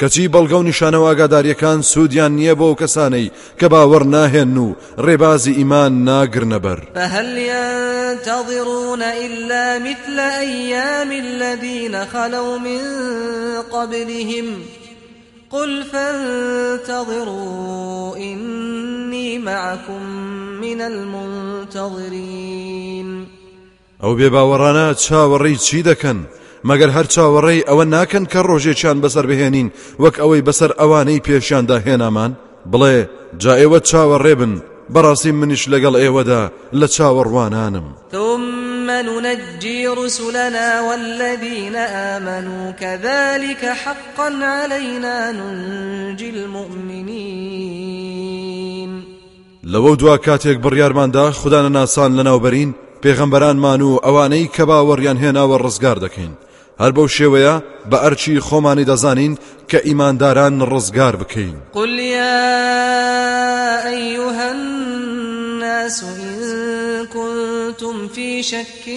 کەچی بەڵگە و نیشانە ئاگاداریەکان سوودیان نییە بۆ کەسانەی کە باوەڕ ناهێن و ڕێبازی ئیمان ناگرنەبەر. فهل ينتظرون إلا مثل أيام الذين خلوا من قبلهم؟ قل فانتظروا إني معكم من المنتظرين. ئەو بێباوەڕانە چاوەڕێی چی دەکەن؟ مەگەر هەر چاوەڕێی ئەوە ناکەن کە ڕۆژێکیان بەسەر بهێنین وەک ئەوەی بەسەر ئەوانەی پێشیاندا هێنامان بڵێ جا ئێوە چاوەڕێ بن بەڕاستی منیش لەگەڵ ئێوەدا لە چاوەڕوانانم ثم ننجي رسلنا والذين آمنوا كذلك حقا علينا ننجي المؤمنين. لەوە دوا کاتێک بڕیارماندا خوددانە ناسان لەناوبەرین پێغەمبەرانمان و ئەوانەی کە باوەڕیان هێناوە ڕزگار دەکەین. هەر بەو شێوەیە بە ئەرچی خۆمانی دەزانین کە ئیمانداران ڕزگار بکەین. قل الناس إن كنتم في شك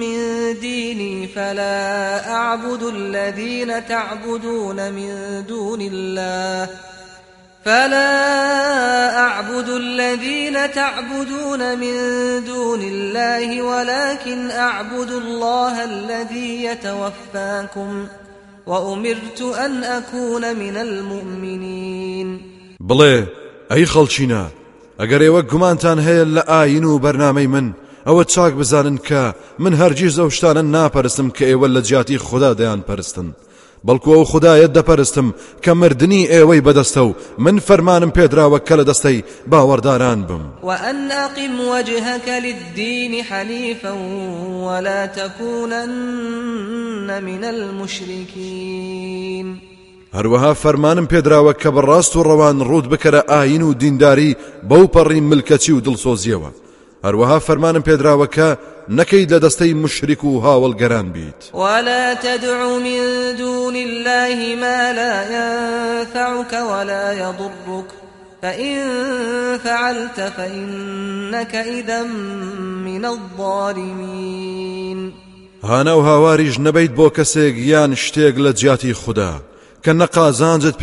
من ديني فلا أعبد الذين تعبدون من دون الله. فلا أعبد الذين تعبدون من دون الله ولكن أعبد الله الذي يتوفاكم وأمرت أن أكون من المؤمنين. بڵێ ئەی خەڵچینە ئەگەر ئێوە گومانتان هەیە لە ئاین و بەرنامەی من ئەوە چاک بزانن کە من هەرگیز ئەو شتانە ناپەرستم کە ئێوە لە جیاتی خوددا دەیان پەرستن بەڵکو ئەو خدایەت دەپەرستم کە مردنی ئێوەی بەدەستە و من فەرمانم پێدراوە کە لە دەستەی باوەڕداران بم. وأن أقم وجهك للدين حنيفا ولا تكونن من المشركين. هەروەها فەرمانم پێدراوە کە بەڕاست و ڕەوان ڕوود بکەرە ئاین و دینداری بەو پەڕی ملکەچی و دڵسۆزیەوە. هەروەها فەرمانم پێدراوە کە نەکەی لە دەستەی مشریک و هاوڵگەران بیت ولا تدع من دون الله ما لا ينفعك ولا يضرك. فإن فعلت فإنك إذا من الظالمين. هانە و هاواریش نەبیت بۆ کەسێک یان شتێک لە جیاتی خوددا کە نە قازانجت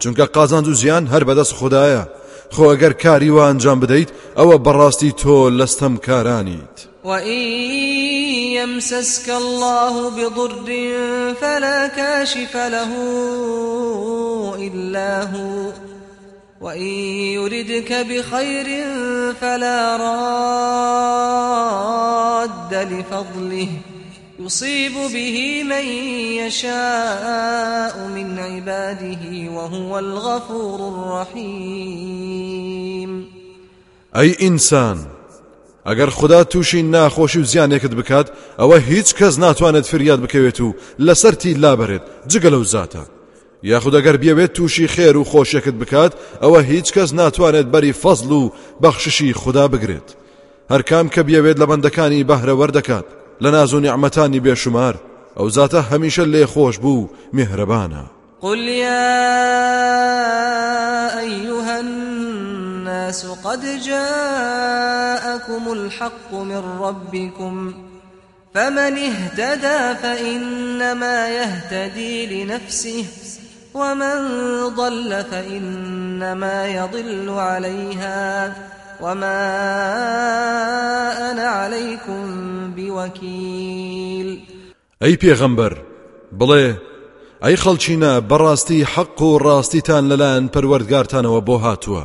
چونکە قازانج و زیان هەر بەدەست خوددایە خۆ ئەگەر کاری وا ئەنجام بدەیت ئەوە بەڕاستی تۆ لەستەم کارانیت وإن يمسسك الله بضر فلا كاشف له إلا هو وإن يردك بخير فلا راد لفضله يصيب به من يشاء من عباده وهو الغفور الرحيم ئەی ئینسان ئەگەر خدا تووشی ناخۆشی و زیانێکت بکات ئەوە هیچ کەس ناتوانێت فریاد بکەوێت و لەسەرتی لابەرێت جگە لەو زاتە. یاخود ئەگەر بێوێت تووشی خێر و خۆشیەکت بکات ئەوە هیچ کەس ناتوانێت بەری فەزل و بەخششی خدا بگرێت. هەرکام کە بێوێت لە بەندەکانی بەهرە وەردەکات لە ناز و نیعممەتانی بێشمار ئەو زاتە خۆش بوو میهرەبانە قل يا أيها الناس قد جاءكم الحق من ربكم فمن اهتدى فإنما يهتدي لنفسه ومن ضل فإنما يضل عليها. وما أنا عليكم بوكيل. ئەی پێغەمبەر بڵێ ئەی خەڵچینە بەڕاستی حەق و ڕاستیتان لەلایەن پەروەردگارتانەوە بۆ هاتووە.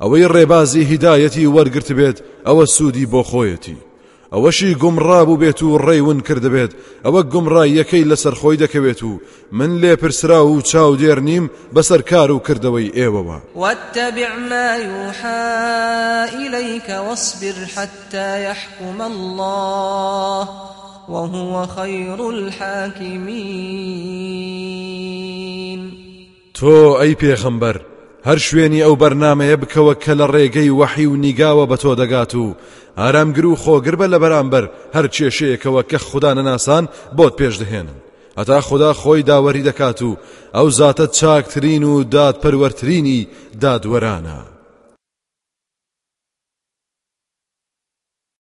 ئەوەی ڕێبازی هیدایەتی وەرگرت بێت ئەوە سوودی بۆ خۆیەتی. ئەوەشی گومڕابوو بێت و ڕێون کردبێت ئەوە گومڕای یەکەی لەسەر خۆی دەکەوێت و من لێ پرسرا و چاو دێر نیم بەسەر کار و کردەوەی ئێوەوە واتبع ما يوحى إليك واصبر حتى يحكم الله وهو خير الحاكمين. تۆ ئەی پێغەمبەر هەر شوێنی ئەو بەرنمەیە بکەوە کە لە ڕێگەی وەحی و نیگاوە بە تۆ دەگات و ئارامگر و خۆگر بە لە بەرامبەر هەر کێشەیەکەوە کە خوددا نەناسان بۆت پێش دەهێنن هەتا خدا خۆی داوەری دەکات و ئەو زاتە چاکترین و دادپەروەرترینی دادوەرانە.